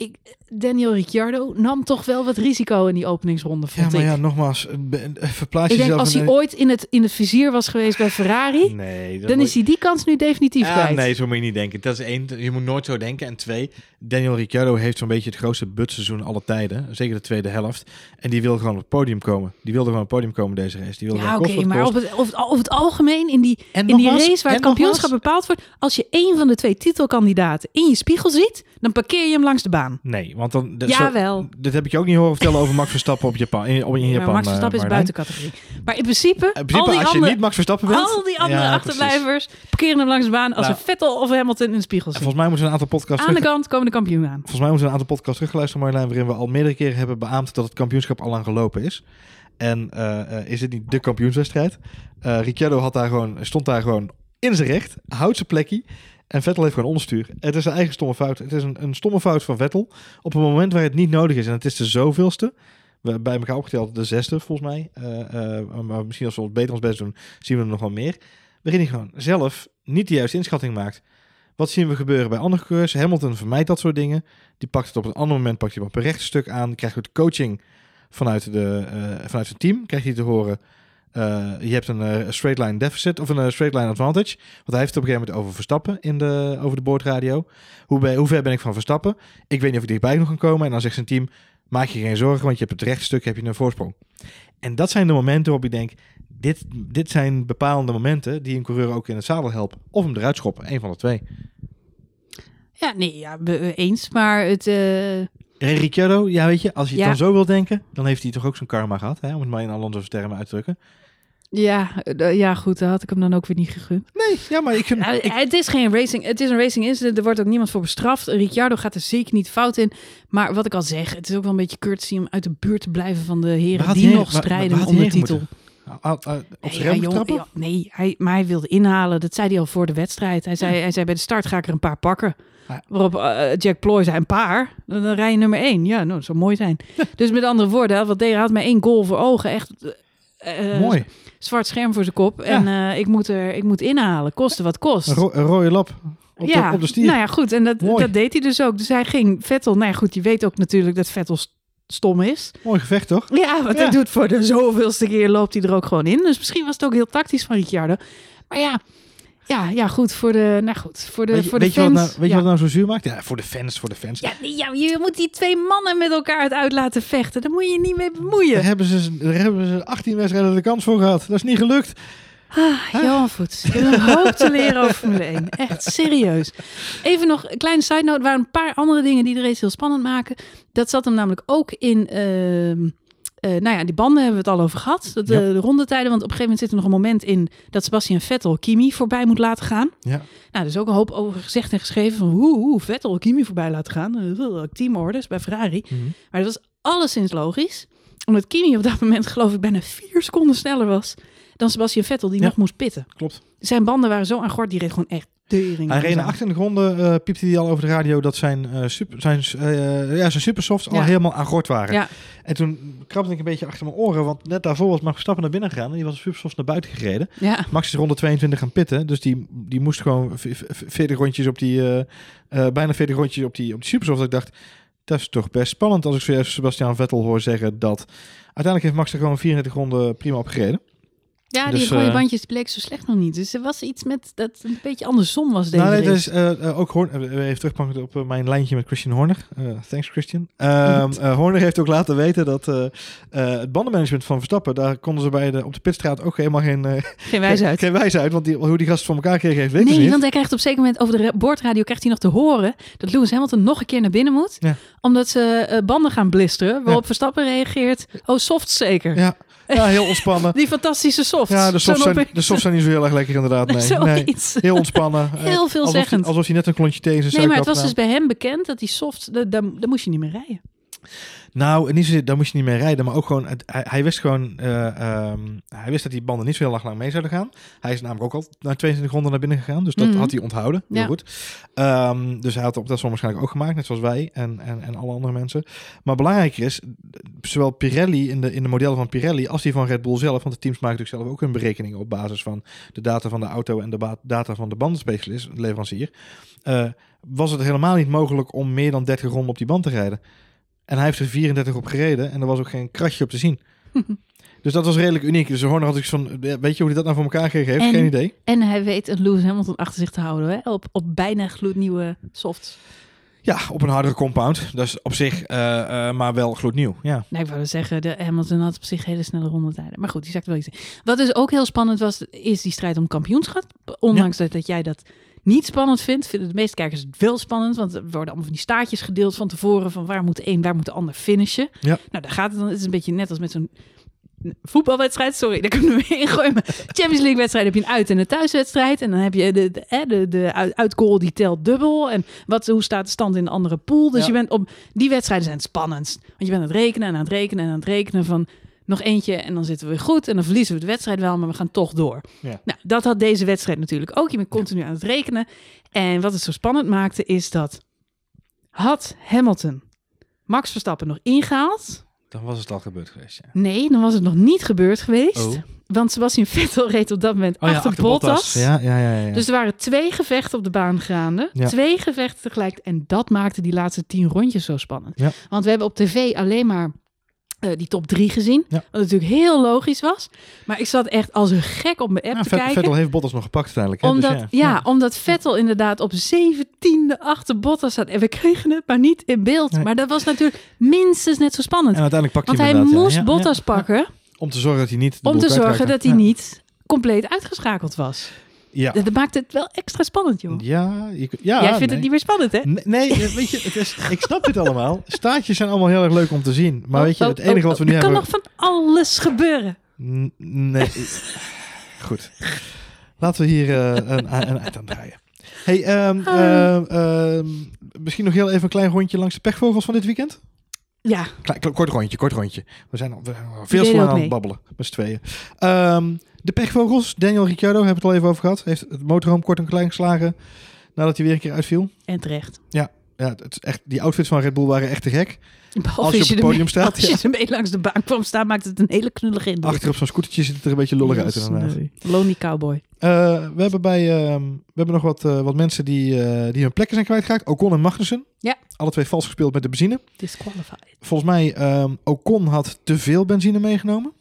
Ik, Daniel Ricciardo nam toch wel wat risico in die openingsronde, Ja, vond maar ik. ja, nogmaals, eh, verplaats ik denk, jezelf als hij een- ooit in het, in het vizier was geweest bij Ferrari, Nee, dan is hij die kans nu definitief Ja, kwijt. nee, zo moet je niet denken. Dat is één, je moet nooit zo denken. En twee, Daniel Ricciardo heeft zo'n beetje het grootste butseizoen alle tijden. Zeker de tweede helft. En die wil gewoon op het podium komen. Die wilde gewoon op het podium komen deze race. Die wilde Ja, oké, maar op het, over, het, algemeen in die, En in die race waar het en kampioenschap bepaald wordt, als je één van de twee titelkandidaten in je spiegel ziet, dan parkeer je hem langs de baan. Nee, want dan... dat- Jawel. Zo, dit heb ik je ook niet horen vertellen over Max Verstappen op Japan, in, op- in Japan. maar Max eh, Verstappen is buiten categorie. Maar in principe, In principe, al die als je andere, niet Max Verstappen bent... al die andere Ja, achterblijvers parkeren hem langs de baan als Nou. een Vettel of Hamilton in de spiegel zit. Volgens mij moeten we een aantal podcasts Aan de kant komen de kampioen aan. Volgens mij moeten we een aantal podcasts terugluisteren, Marjolein, waarin we al meerdere keren hebben beaamd dat het kampioenschap al lang gelopen is. En eh, eh, is het niet de kampioenswedstrijd? Ricciardo had daar gewoon, stond daar gewoon in zijn recht, houdt zijn plekje. En Vettel heeft gewoon onderstuur. Het is een eigen stomme fout. Het is een, een stomme fout van Vettel. Op een moment waar het niet nodig is. En het is de zoveelste. We, bij elkaar opgeteld de zesde, volgens mij. Eh, eh, maar misschien als we ons beter ons best doen, zien we er nog wel meer. Waarin hij gewoon zelf niet de juiste inschatting maakt. Wat zien we gebeuren bij andere coureurs? Hamilton vermijdt dat soort dingen. Die pakt het op een ander moment, pakt hij op een rechte stuk aan. Krijgt goed coaching vanuit, de, eh, vanuit zijn team. Krijgt hij te horen, eh, je hebt een eh, straight line deficit of een eh, straight line advantage. Want hij heeft het op een gegeven moment over Verstappen in de, over de boordradio. Hoe, ben, hoe ver ben ik van Verstappen? Ik weet niet of ik dichtbij nog kan komen. En dan zegt zijn team, maak je geen zorgen, want je hebt het rechte stuk, heb je een voorsprong. En dat zijn de momenten waarop ik denk, dit, dit zijn bepalende momenten die een coureur ook in het zadel helpen. Of hem eruit schoppen, een van de twee. Ja, nee, ja, eens. Maar het... En Ricciardo, ja weet je, als je het Ja. dan zo wil denken, dan heeft hij toch ook zo'n karma gehad, hè, om het maar in Alonso's termen uit te drukken. Ja, eh, ja, goed, dat had ik hem dan ook weer niet gegund. Nee, ja, maar ik vind... Nou, ik- het is geen racing. Het is een racing incident. Er wordt ook niemand voor bestraft. Ricciardo gaat er zeker niet fout in. Maar wat ik al zeg, het is ook wel een beetje courtesy om uit de buurt te blijven van de Waar heren die nog waar- strijden waar had om de titel. op Nee, zijn ja, rem jongen, trappen? ja, nee, hij, maar hij wilde inhalen. Dat zei hij al voor de wedstrijd. Hij zei, hij zei bij de start ga ik er een paar pakken. Ja. Waarop eh, Jack Ploy zei een paar. Dan, dan rij je nummer één. Ja, nou, dat zou mooi zijn. dus met andere woorden, wat deed, hij had maar één goal voor ogen. Echt eh, eh, Mooi. Zwart scherm voor zijn kop. En eh, ik, moet er, ik moet inhalen, koste wat kost. Een, ro- een rode lap op, ja, de, op de stier. nou ja, goed. En dat, Mooi. dat deed hij dus ook. Dus hij ging Vettel. Nou ja, goed, je weet ook natuurlijk dat Vettel st- stom is. Mooi gevecht, toch? Ja, want Ja. hij doet voor de zoveelste keer loopt hij er ook gewoon in. Dus misschien was het ook heel tactisch van Ricciardo. Maar ja, ja, ja goed, voor de, nou goed, voor de, weet je, voor de weet je fans. wat nou, weet je wat nou zo zuur maakt? Ja, voor de fans, voor de fans. Ja, ja, je moet die twee mannen met elkaar het uit laten vechten. Daar moet je je niet mee bemoeien. Daar hebben, ze, daar hebben ze 18 wedstrijden de kans voor gehad. Dat is niet gelukt. Ah, Johan Voets, je hebt een hoop te leren over Formule 1. Echt serieus. Even nog een kleine side note. Er waren een paar andere dingen die de race heel spannend maken. Dat zat hem namelijk ook in... ehm, eh, nou ja, die banden hebben we het al over gehad. Dat, de, Ja. de rondetijden. Want op een gegeven moment zit er nog een moment in... dat Sebastian Vettel Kimi voorbij moet laten gaan. Ja. Nou, er is ook een hoop over gezegd en geschreven... van hoe, hoe Vettel Kimi voorbij laten gaan. Eh, Teamorders bij Ferrari. Maar dat was alleszins logisch. Omdat Kimi op dat moment geloof ik bijna vier seconden sneller was... dan Sebastian Vettel die Ja. nog moest pitten. Klopt. Zijn banden waren zo aan gort, die reed gewoon echt tering. Hij reed na langzaam. 28 ronden, eh piepte hij al over de radio dat zijn, eh super, zijn, eh, ja, zijn supersofts al helemaal aan gort waren. Ja, En toen krabde ik een beetje achter mijn oren, want net daarvoor was Max Verstappen naar binnen gegaan en die was supersofts naar buiten gereden. ja. Max is ronde 22 gaan pitten, dus die, die moest gewoon v- v- 40 rondjes op die, bijna 40 rondjes op die, op die supersoft. Ik dacht, dat is toch best spannend als ik zojuist Sebastian Vettel hoor zeggen dat uiteindelijk heeft Max er gewoon 34 ronden prima op gereden. Ja Dus, die rode eh, bandjes bleek zo slecht nog niet. Dus er was iets met dat een beetje andersom was deze Nou, nee, eh, eh, ook Horn, uh, even terugpakkend op mijn lijntje met Christian Horner. Thanks Christian. Eh, Horner heeft ook laten weten dat het bandenmanagement van Verstappen, daar konden ze bij de, op de pitstraat ook helemaal geen, Geen wijs uit. geen wijs uit. Want die, hoe die gasten voor elkaar kregen heeft, ze Nee, niet. want hij krijgt op een zeker moment over de ra- boordradio krijgt hij nog te horen dat Lewis Hamilton nog een keer naar binnen moet. Ja. Omdat ze banden gaan blisteren. Waarop Verstappen reageert. Oh, soft zeker. Ja, ja, heel ontspannen. Die fantastische soft. Ja, de softs, zijn, de softs zijn niet zo heel erg lekker inderdaad. Nee, nee. Heel ontspannen. Heel alsof, veelzeggend. hij- alsof hij net een klontje thee Nee, maar het was dus bij hem bekend dat die soft, daar, daar moest je niet meer rijden. Nou, niet zozeer, daar moest je niet mee rijden, maar ook gewoon, het- hij, hij wist gewoon, eh, ehm, hij wist dat die banden niet zo heel erg lang mee zouden gaan. Hij is namelijk ook al na 22 ronden naar binnen gegaan, dus dat Mhm. had hij onthouden. Heel Ja. goed. Ehm, dus hij had op dat soort waarschijnlijk ook gemaakt, net zoals wij en, en, en alle andere mensen. Maar belangrijker is, zowel Pirelli in de, in de modellen van Pirelli als die van Red Bull zelf, want de teams maken natuurlijk zelf ook hun berekeningen op basis van de data van de auto en de data van de bandenspecialist, leverancier, eh, was het helemaal niet mogelijk om meer dan 30 ronden op die band te rijden. En hij heeft er 34 op gereden en er was ook geen kratje op te zien. dus dat was redelijk uniek. Dus Horner had ik van, weet je hoe hij dat nou voor elkaar gekregen heeft? En- Geen idee. En hij weet een Lewis Hamilton achter zich te houden. Hè? Op, op bijna gloednieuwe softs. Ja, op een hardere compound. Dat is op zich, eh, eh, maar wel gloednieuw. Ja. Nee, ik wou dus zeggen, de Hamilton had op zich hele snelle rondetijden. Maar goed, die zegt wel iets. Wat dus ook heel spannend was, is die strijd om kampioenschap. Ondanks dat, dat jij dat niet spannend vindt, vinden de meeste kijkers het wel spannend. Want er worden allemaal van die staartjes gedeeld van tevoren. Van waar moet de een, waar moet de ander finishen. Ja. Nou, daar gaat het dan. Het is een beetje net als met zo'n voetbalwedstrijd. Sorry, daar ik nu weer ingooien. Maar Champions League wedstrijd heb je een uit- en een thuiswedstrijd. En dan heb je de, de, de, de uit- uitgoal die telt dubbel. En wat, hoe staat de stand in de andere pool? Dus Ja. je bent op die wedstrijden zijn het spannendst. Want je bent aan het rekenen en aan het rekenen en aan het rekenen van nog eentje en dan zitten we weer goed en dan verliezen we de wedstrijd wel, maar we gaan toch door. Ja. Nou, dat had deze wedstrijd natuurlijk ook. Je bent continu aan het rekenen. En wat het zo spannend maakte is dat had Hamilton Max Verstappen nog ingehaald? Dan was het al gebeurd geweest, ja. Nee, dan was het nog niet gebeurd geweest. Oh. Want Sebastian Vettel reed op dat moment Oh ja, achter, achter Bottas. Ja, ja, ja. ja. Dus er waren twee gevechten op de baan gaande. Ja. Twee gevechten tegelijk. En dat maakte die laatste tien rondjes zo spannend. Ja. Want we hebben op tv alleen maar eh, die top drie gezien. Ja. Wat natuurlijk heel logisch was. Maar ik zat echt als een gek op mijn app Ja, te Vet- kijken. Vettel heeft Bottas nog gepakt uiteindelijk. Hè? omdat, dus ja, omdat Vettel inderdaad op zeventiende achter Bottas zat. En we kregen het maar niet in beeld. Nee. Maar dat was natuurlijk minstens net zo spannend. En uiteindelijk pakte Want hij hij hem inderdaad, moest Bottas pakken Om te zorgen dat hij niet. Om te zorgen dat hij niet compleet uitgeschakeld was. Ja. Dat maakt het wel extra spannend, joh. Ja, je, ja, Jij vindt nee. het niet meer spannend, hè? Nee, nee, eh, weet je, het is, ik snap dit allemaal. Staartjes zijn allemaal heel erg leuk om te zien. Maar Oh, weet je, oh, het enige oh, wat we nu er hebben... kan nog van alles gebeuren. N- Nee. Goed. Laten we hier eh, een, een eind aan draaien. Hey, ehm, ehm, ehm, misschien nog heel even een klein rondje langs de pechvogels van dit weekend? Ja, Klein, kle- kort rondje, kort rondje. We zijn al, we zijn al veel deden te lang ook aan het babbelen met z'n tweeën. Ehm, de pechvogels, Daniel Ricciardo, hebben we het al even over gehad. Heeft het motorhome kort en klein geslagen nadat hij weer een keer uitviel. en terecht. Ja, het is echt, die outfits van Red Bull waren echt te gek. Behalve Als je op het podium staat, Als je ermee langs de baan kwam staan, maakt het een hele knullige indruk. Achter op zo'n scootertje ziet het er een beetje lollig uit inderdaad. sneu. Lonely cowboy. Eh, we hebben bij ehm, we hebben nog wat, eh, wat mensen die, eh, die hun plekken zijn kwijtgeraakt. Ocon en Magnussen. Ja. Alle twee vals gespeeld met de benzine. Disqualified. Volgens mij ehm Ocon had te veel benzine meegenomen.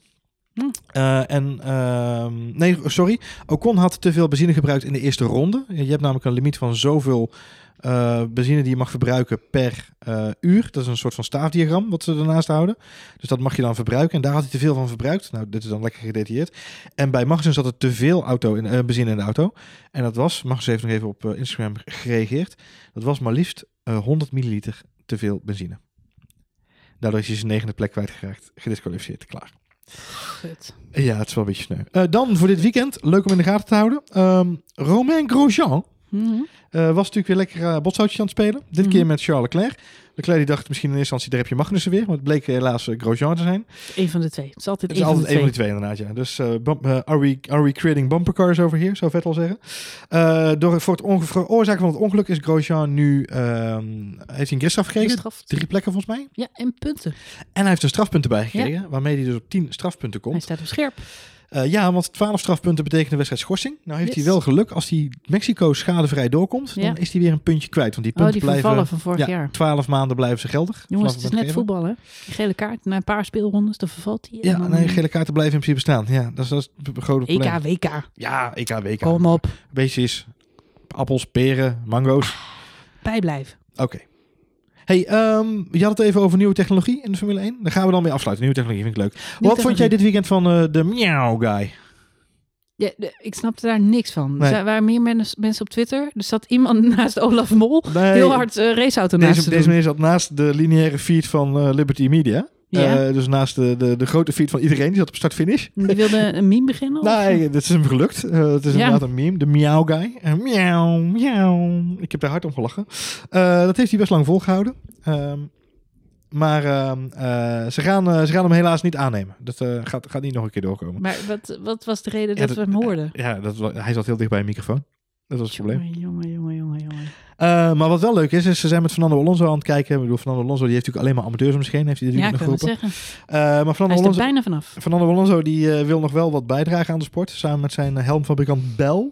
Hm. Eh, en ehm, nee, sorry. Ocon had te veel benzine gebruikt in de eerste ronde. Je hebt namelijk een limiet van zoveel eh, benzine die je mag verbruiken per eh, uur. Dat is een soort van staafdiagram wat ze ernaast houden. Dus dat mag je dan verbruiken. En daar had hij te veel van verbruikt. Nou, dit is dan lekker gedetailleerd. En bij Magnussen zat er te veel auto in, eh, benzine in de auto. En dat was, Magnussen heeft nog even op Instagram gereageerd. Dat was maar liefst eh, 100 milliliter te veel benzine. Daardoor is hij zijn negende plek kwijtgeraakt. Gedisqualificeerd, klaar. Gut. Ja, het is wel een beetje sneu. Dan voor dit weekend, leuk om in de gaten te houden. Ehm Romain Grosjean Mhm. eh, was natuurlijk weer lekker uh, aan het spelen. Dit Mhm. keer met Charles Leclerc. Leclerc die dacht misschien in eerste instantie, daar heb je Magnussen weer. Maar het bleek helaas eh, Grosjean te zijn. Eén van de twee. Het is altijd Het is één van altijd de een van twee. die twee inderdaad, ja. Dus bump- are, we, are we creating bumper cars over here, zou Vettel zeggen. Eh, door, voor het veroorzaken van het ongeluk is Grosjean nu... ehm, heeft hij een gridstraf gekregen? Drie plekken volgens mij. Ja, en punten. En hij heeft een strafpunt erbij gekregen, waarmee hij dus op 10 strafpunten komt. Hij staat op scherp. Eh, ja, want 12 strafpunten betekent een wedstrijd schorsing. Nou heeft Yes. hij wel geluk. Als hij Mexico schadevrij doorkomt, Ja. dan is hij weer een puntje kwijt. Want die Oh, punten die blijven... van vorig ja, jaar. 12 maanden blijven ze geldig. Jongens, het is net gegeven. voetbal, hè? Die gele kaart, na een paar speelrondes, dan vervalt hij. Ja, nee, gele kaarten blijven in principe staan. Ja, dat is, dat is het grote probleem. EK, WK. Ja, EK, WK. Kom op. Beestjes, appels, peren, mango's. Bijblijven. Oké. Hey, ehm, je had het even over nieuwe technologie in de Formule 1. Daar gaan we dan mee afsluiten. Nieuwe technologie vind ik leuk. Wat vond jij dit weekend van eh, de Meow Guy? Ja, de- ik snapte daar niks van. Nee. Er waren meer men- mensen op Twitter. Er zat iemand naast Olaf Mol. Nee, Heel hard eh, raceauto naast Deze, deze meneer zat naast de lineaire feed van eh, Liberty Media. Ja. Eh, dus naast de, de, de grote feed van iedereen. Die zat op start-finish. Die wilde een meme beginnen? of? Nee, dat is hem gelukt. Eh, het is Ja. inderdaad een meme. De Meow Guy. Uh, miauw, miauw. Ik heb daar hard om gelachen. Dat heeft hij best lang volgehouden. Ehm, maar ehm, eh, ze, gaan, ze gaan hem helaas niet aannemen. Dat gaat, gaat niet nog een keer doorkomen. Maar wat, wat was de reden Ja, dat we hem hoorden? Ja, dat, hij zat heel dicht bij een microfoon. Dat was het probleem. Jongen, jongen, jongen, jongen, Eh, maar wat wel leuk is, is ze zijn met Fernando Alonso aan het kijken. Ik bedoel, Fernando Alonso die heeft natuurlijk alleen maar amateurs om zich heen. Heeft hij Ja, nog geroepen. zeggen. Eh, maar Fernando Hij Alonso, bijna vanaf. Fernando Alonso die eh, wil nog wel wat bijdragen aan de sport. Samen met zijn helmfabrikant Bell.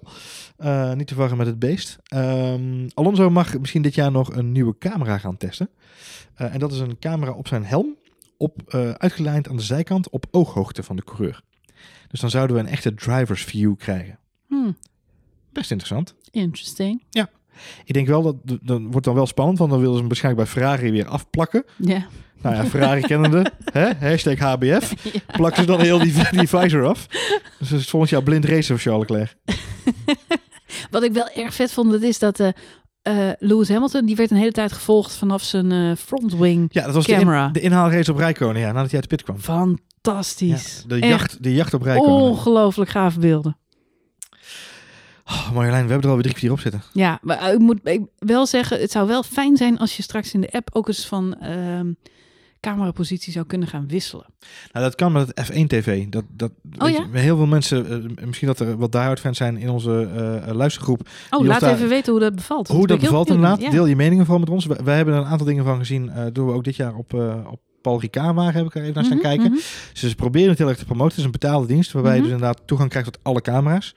Niet te verwarren met het beest. Ehm, Alonso mag misschien dit jaar nog een nieuwe camera gaan testen. En dat is een camera op zijn helm. Op, uitgelijnd aan de zijkant op ooghoogte van de coureur. Dus dan zouden we een echte driver's view krijgen. Hmm, Best interessant. interesting. Ik denk wel dat, dan wordt dan wel spannend, want dan willen ze hem waarschijnlijk bij Ferrari weer afplakken. Ja. Nou ja, Ferrari kennende, hè? hashtag HBF. Plakken ze dan heel die, die visor af. Dus het is volgend jaar blind racen voor Charles Leclerc. Wat ik wel erg vet vond, dat is dat eh eh, Lewis Hamilton, die werd een hele tijd gevolgd vanaf zijn eh, front wing. Ja, dat was de, in- Camera. de inhaalrace op Rijkonen, ja, nadat hij uit de pit kwam. Fantastisch. Ja, de, Echt jacht, de jacht op Rijkonen. Ongelooflijk gave beelden. Oh, Marjolein, we hebben er alweer drie kwartier op zitten. Ja, maar eh, ik moet ik wel zeggen, het zou wel fijn zijn als je straks in de app ook eens van ehm camerapositie zou kunnen gaan wisselen. Nou, dat kan met het F1-TV. Dat, dat, weet Oh ja? je, heel veel mensen, eh, misschien dat er wat diehard fans zijn in onze eh, luistergroep. Oh, laat daar- even weten hoe dat bevalt. Hoe dat bevalt inderdaad. naar. Deel je meningen vooral met ons. Wij, wij hebben er een aantal dingen van gezien. doen we ook dit jaar op, op Paul Ricard. Heb ik er even naar staan Mhm, kijken. mhm. Dus ze proberen het heel erg te promoten. Het is een betaalde dienst waarbij je Mhm. dus inderdaad toegang krijgt tot alle camera's.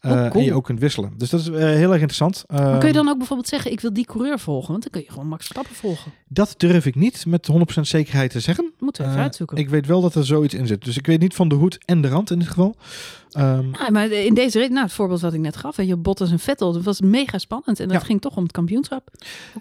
Eh, Oh, cool. En je ook kunt wisselen. Dus dat is eh, heel erg interessant. Maar kun je Ehm, dan ook bijvoorbeeld zeggen, ik wil die coureur volgen? Want dan kun je gewoon Max Verstappen volgen. Dat durf ik niet met 100% zekerheid te zeggen. Moeten we even Eh, uitzoeken. Ik weet wel dat er zoiets in zit. Dus ik weet niet van de hoed en de rand in dit geval. Ja, maar in deze nou, het voorbeeld wat ik net gaf, weet je, Bottas en Vettel, dat was mega spannend. En dat Ja. ging toch om het kampioenschap.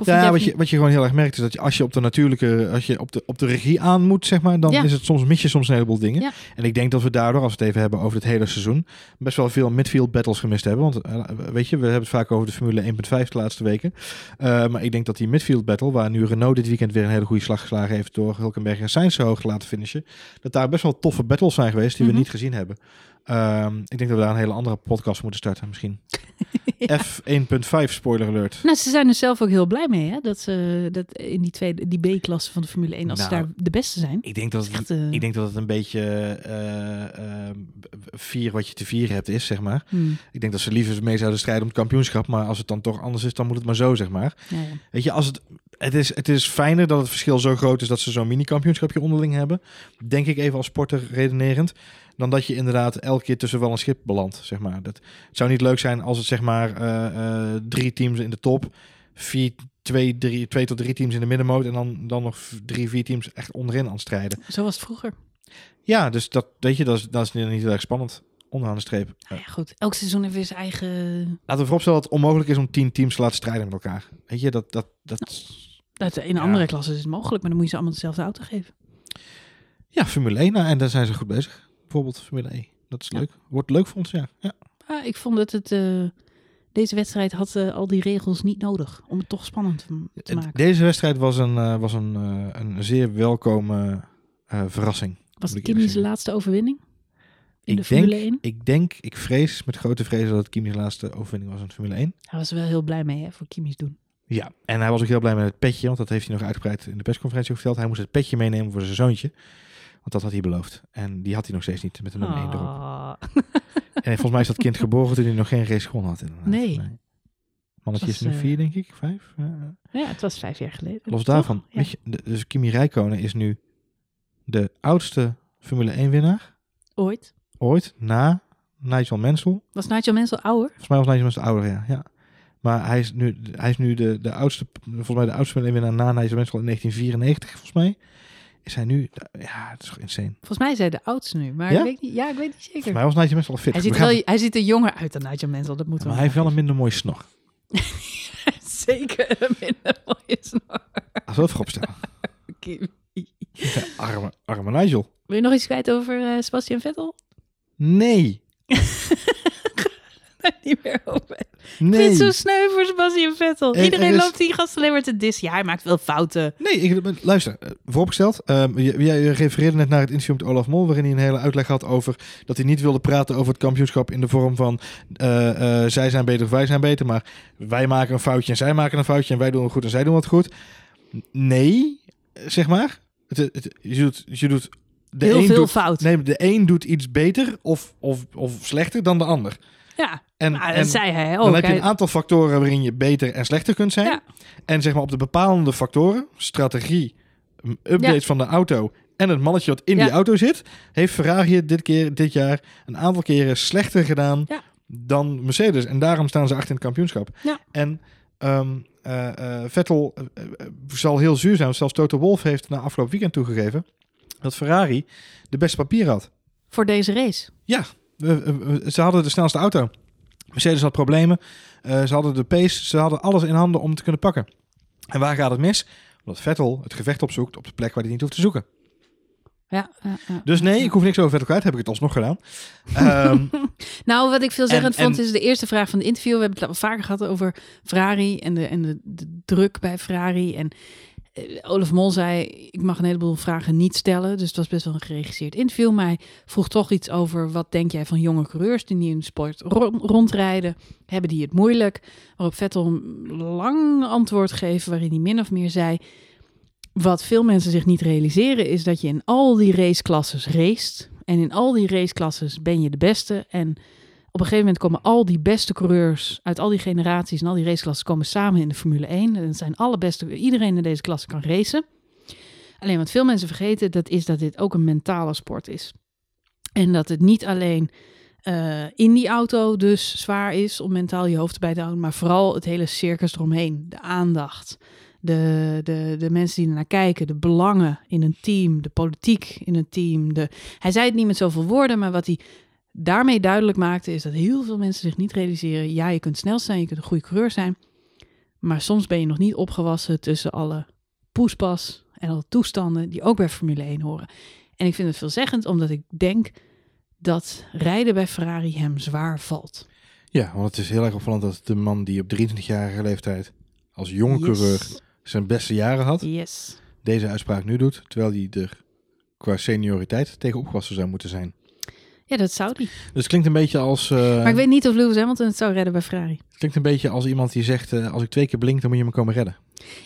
Ja, wat je, wat je gewoon heel erg merkt is dat je, als je op de natuurlijke, als je op de, op de regie aan moet, zeg maar, dan Ja. is het soms mis je soms een heleboel dingen. Ja. En ik denk dat we daardoor, als we het even hebben over het hele seizoen, best wel veel midfield battles gemist hebben. Want eh, weet je, we hebben het vaak over de Formule 1.5 de laatste weken. Eh, maar ik denk dat die midfield battle, waar nu Renault dit weekend weer een hele goede slag geslagen heeft door Hulkenberg en Sainz zo hoog te laten finishen, dat daar best wel toffe battles zijn geweest die Mhm. we niet gezien hebben. Ehm, ik denk dat we daar een hele andere podcast moeten starten misschien. Ja. F1.5 spoiler alert. Nou, ze zijn er zelf ook heel blij mee, hè? Dat ze dat in die tweede, die B-klasse van de Formule 1, als ze Nou, daar de beste zijn. Ik denk dat het, Echt, eh, ik denk dat het een beetje eh, eh, vier wat je te vieren hebt is, zeg maar. hmm, Ik denk dat ze liever mee zouden strijden om het kampioenschap. Maar als het dan toch anders is, dan moet het maar zo, zeg maar. ja, ja. Weet je, als het, het, is, het is fijner dat het verschil zo groot is dat ze zo'n mini-kampioenschapje onderling hebben. Denk ik even als sporter redenerend. Dan dat je inderdaad elke keer tussen wel een schip belandt, zeg maar. Dat, het zou niet leuk zijn als het zeg maar eh, eh, drie teams in de top, vier, twee, drie, twee tot drie teams in de middenmoot en dan, dan nog drie, vier teams echt onderin aan het strijden. Zo was het vroeger. Ja, dus dat, weet je, dat is, dat is niet heel erg spannend. Onderaan de streep. Nou ja, goed. Elk seizoen heeft weer zijn eigen... Laten we vooropstellen dat het onmogelijk is om tien teams te laten strijden met elkaar. Weet je, dat... dat, dat Dat, in Ja. andere klassen is het mogelijk, maar dan moet je ze allemaal dezelfde auto geven. Ja, Formule 1. Nou, en daar zijn ze goed bezig. Bijvoorbeeld Formule E. Dat is Ja. leuk. Wordt leuk voor ons, ja. ja. Ah, ik vond dat het... eh, deze wedstrijd had eh, al die regels niet nodig om het toch spannend te maken. Deze wedstrijd was een, eh, was een, eh, een zeer welkome eh, verrassing. Was het laatste overwinning? In de Formule denk, 1? ik denk, ik vrees met grote vrees dat het Kimi's laatste overwinning was in Formule 1. Hij was er wel heel blij mee, hè, voor Kimi's doen. Ja, en hij was ook heel blij met het petje, want dat heeft hij nog uitgebreid in de persconferentie verteld. Hij moest het petje meenemen voor zijn zoontje, want dat had hij beloofd. En die had hij nog steeds niet met de nummer 1 erop. Ah. En volgens mij is dat kind geboren toen hij nog geen race gewonnen had. Inderdaad. Nee. Mannetje is nu is, eh, vier, denk ik. Vijf. Ja. Ja, het was vijf jaar geleden. Los daarvan, Ja. weet je, dus Kimi Räikkönen is nu de oudste Formule 1 winnaar Ooit. ooit na Nigel Mansell. Was Nigel Mansell ouder? Volgens mij was Nigel Mansell ouder, ja. ja. Maar hij is nu, hij is nu de, de oudste, volgens mij de oudste Formule 1 winnaar na Nigel Mansell in 1994, volgens mij. Is hij nu, ja, het is toch insane. Volgens mij hij de oudste nu. Maar Ja? ik weet niet, ja, ik weet niet zeker. Volgens mij was Nigel Mansell al fit. Hij ziet, gaan- wel, hij ziet er jonger uit dan Nigel Mansell, dat moeten maar we hij heeft wel een maar minder mooi snor. Zeker een minder mooie snor. Als we het voorop stellen. Kim. Ja, arme, arme Nigel. Wil je nog iets kwijt over eh, Sebastian Vettel? Nee. niet meer over. Ik Nee. vind het zo sneu voor Sebastian Vettel. Er- Iedereen er is- loopt die gast alleen maar te dissen. Ja, hij maakt wel fouten. Nee, ik, luister, eh, vooropgesteld. j- jij refereerde net naar het interview met Olaf Mol, waarin hij een hele uitleg had over dat hij niet wilde praten over het kampioenschap in de vorm van eh, eh, zij zijn beter of wij zijn beter, maar wij maken een foutje en zij maken een foutje en wij doen het goed en zij doen het goed. Nee, zeg maar. Het, het- je doet, je doet de Heel een veel doet, fout. Nee, de een doet iets beter of, of, of slechter dan de ander. Ja, En, en dat zei hij ook. dan heb je een aantal factoren waarin je beter en slechter kunt zijn. Ja. En zeg maar op de bepalende factoren, strategie, updates Ja. van de auto en het mannetje wat in Ja. die auto zit, heeft Ferrari het dit, keer, dit jaar een aantal keren slechter gedaan Ja. dan Mercedes. En daarom staan ze achter in het kampioenschap. Ja. En ehm, eh, eh, Vettel eh, zal heel zuur zijn, want zelfs Toto Wolff heeft na afgelopen weekend toegegeven dat Ferrari de beste papier had. Voor deze race. Eh, ze hadden de snelste auto. Mercedes had problemen. Eh, ze hadden de pace. Ze hadden alles in handen om te kunnen pakken. En waar gaat het mis? Omdat Vettel het gevecht opzoekt op de plek waar hij niet hoeft te zoeken. Ja, ja, ja. Dus nee, ik hoef niks over Vettel kwijt. Heb ik het alsnog gedaan. Ehm, Nou, wat ik veelzeggend En- vond, en- is de eerste vraag van de interview. We hebben het al vaker gehad over Ferrari en de, en de, de druk bij Ferrari. En Olaf Mol zei, ik mag een heleboel vragen niet stellen. Dus het was best wel een geregisseerd interview. Maar hij vroeg toch iets over, wat denk jij van jonge coureurs die nu in de sport ron- rondrijden? Hebben die het moeilijk? Waarop Vettel een lang antwoord geeft, waarin hij min of meer zei... Wat veel mensen zich niet realiseren is dat je in al die raceklasses raced. En in al die raceklasses ben je de beste. En op een gegeven moment komen al die beste coureurs uit al die generaties en al die raceklassen komen samen in de Formule 1. En het zijn alle beste, iedereen in deze klasse kan racen. Alleen wat veel mensen vergeten, dat is dat dit ook een mentale sport is. En dat het niet alleen eh, in die auto dus zwaar is om mentaal je hoofd erbij te houden, maar vooral het hele circus eromheen. De aandacht, de, de, de mensen die ernaar kijken, de belangen in een team, de politiek in een team. De, hij zei het niet met zoveel woorden, maar wat hij daarmee duidelijk maakte, is dat heel veel mensen zich niet realiseren. Ja, je kunt snel zijn, je kunt een goede coureur zijn. Maar soms ben je nog niet opgewassen tussen alle poespas en alle toestanden die ook bij Formule 1 horen. En ik vind het veelzeggend, omdat ik denk dat rijden bij Ferrari hem zwaar valt. Ja, want het is heel erg opvallend dat de man die op 23-jarige leeftijd als jonge coureur zijn beste jaren had, Yes. deze uitspraak nu doet, terwijl hij er qua senioriteit tegen opgewassen zou moeten zijn. Ja, dat zou die. Dus het klinkt een beetje als, eh, Maar ik weet niet of Lewis Hamilton het zou redden bij Ferrari. het klinkt een beetje als iemand die zegt, eh, als ik twee keer blink, dan moet je me komen redden.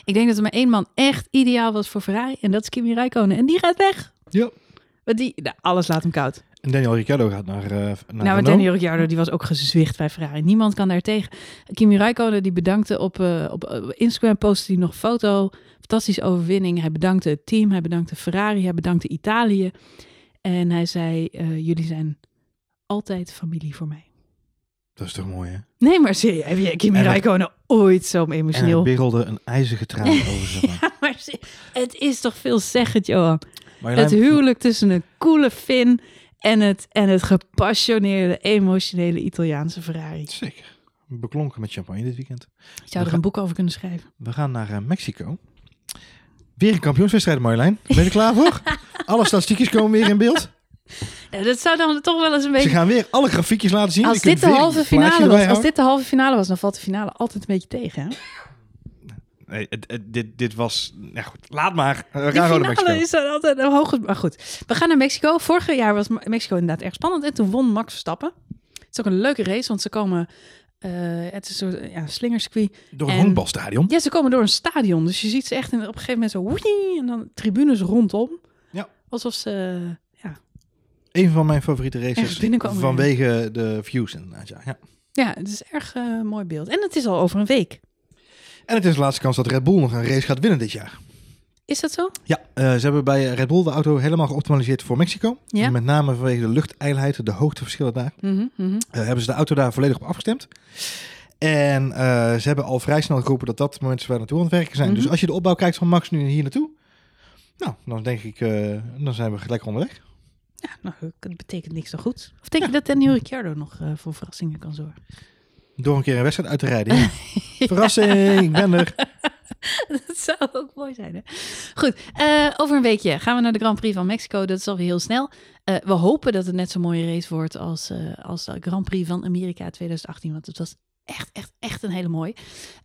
Ik denk dat er maar één man echt ideaal was voor Ferrari. En dat is Kimi Räikkönen. En die gaat weg. Ja. Want die, nou, alles laat hem koud. En Daniel Ricciardo gaat naar, eh naar nou, maar. Daniel Ricciardo die was ook gezwicht bij Ferrari. Niemand kan daar tegen. Kimi Räikkönen die bedankte op, op Instagram postte hij nog een foto. Fantastische overwinning. Hij bedankte het team. Hij bedankte Ferrari. Hij bedankte Italië. En hij zei, eh, jullie zijn altijd familie voor mij. Dat is toch mooi, hè? Nee, maar serieus, heb je Kimi En Räikkönen ooit zo En emotioneel? biggelde een ijzige traan over. Ja, maar het is toch veel zeggend, Johan. Marjolein, Het huwelijk tussen een coole Finn en het, en het gepassioneerde, emotionele Italiaanse Ferrari. Zeker. Beklonken met champagne dit weekend. Je zou er een boek over kunnen schrijven. We gaan naar eh, Mexico. Weer een kampioenswedstrijd, Marjolein. Ben je er klaar voor? Alle statistiekjes komen weer in beeld. Ja, dat zou dan toch wel eens een Ze beetje... gaan weer alle grafiekjes laten zien. Als dit de halve finale was, als dit de halve finale was, dan valt de finale altijd een beetje tegen. Hè? Nee, het- het- dit, dit was... Ja goed, laat maar. We De gaan naar Mexico. is dan altijd een hoge... Maar goed, we gaan naar Mexico. Vorig jaar was Mexico inderdaad erg spannend. En toen won Max Verstappen. Het is ook een leuke race, want ze komen... eh, het is een soort ja, slingercircuit. Door een En- honkbalstadion. Ja, ze komen door een stadion. Dus je ziet ze echt in, op een gegeven moment zo... woei, en dan tribunes rondom. Alsof ze... ja, Een van mijn favoriete races. Vanwege de views inderdaad, ja. ja. ja, het is erg eh, mooi beeld. En het is al over een week. En het is de laatste kans dat Red Bull nog een race gaat winnen dit jaar. Is dat zo? Ja, eh, ze hebben bij Red Bull de auto helemaal geoptimaliseerd voor Mexico. Ja. Met name vanwege de luchtijlheid, de hoogteverschillen daar. Mhm, mhm. eh, hebben ze de auto daar volledig op afgestemd. En ze hebben al vrij snel geroepen dat dat het moment is waar we naartoe aan het werken zijn. Mhm. Dus als je de opbouw kijkt van Max nu hier naartoe, nou, dan denk ik, eh, dan zijn we lekker onderweg. Ja, nou, dat betekent niks zo goed. Of denk je dat Daniel Ricciardo nog eh, voor verrassingen kan zorgen? Door een keer een wedstrijd uit te rijden. ja. Verrassing, ik ben er. dat zou ook mooi zijn, hè? Goed, eh, over een weekje gaan we naar de Grand Prix van Mexico. Dat is alweer heel snel. We hopen dat het net zo'n mooie race wordt als, als de Grand Prix van Amerika 2018. Want het was echt, echt, echt een hele mooie.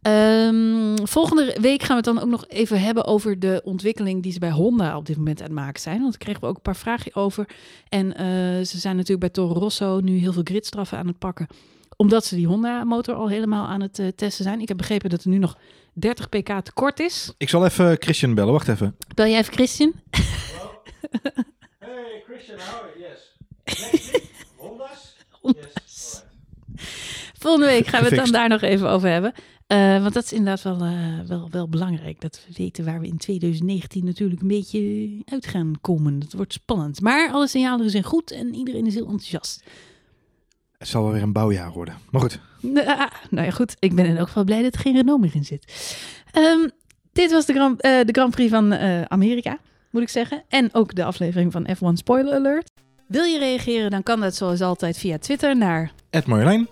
Ehm, volgende week gaan we het dan ook nog even hebben over de ontwikkeling die ze bij Honda op dit moment aan het maken zijn. Want daar kregen we ook een paar vragen over. En eh, ze zijn natuurlijk bij Toro Rosso nu heel veel gridstraffen aan het pakken omdat ze die Honda-motor al helemaal aan het eh, testen zijn. Ik heb begrepen dat er nu nog 30 pk tekort is. Ik zal even Christian bellen, wacht even. Bel jij even Christian? Hey Christian, how are you? Yes. Honda's? Honda's. Volgende week gaan we het dan daar nog even over hebben. Eh, want dat is inderdaad wel, eh, wel, wel belangrijk. Dat we weten waar we in 2019 natuurlijk een beetje uit gaan komen. Dat wordt spannend. Maar alle signalen zijn goed en iedereen is heel enthousiast. Het zal wel weer een bouwjaar worden. Maar goed, Nou, nou ja, goed. Ik ben in elk geval blij dat er geen Renault meer in zit. Ehm, dit was de Grand, eh, de Grand Prix van Amerika, moet ik zeggen. En ook de aflevering van F1 Spoiler Alert. Wil je reageren, dan kan dat zoals altijd via Twitter naar Ed Marjolein.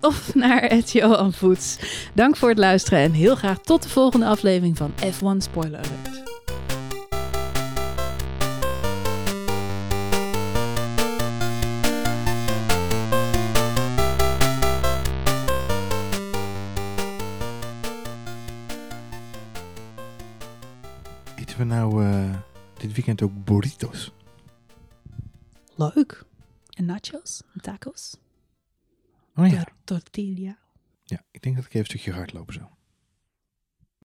of naar het Johan Voets. Dank voor het luisteren en heel graag tot de volgende aflevering van F1 Spoiler Alert. Eten we nou eh, dit weekend ook burritos? Leuk. En nachos, en tacos, Oh ja. tortilla. Ja, ik denk dat ik even een stukje hardlopen zo.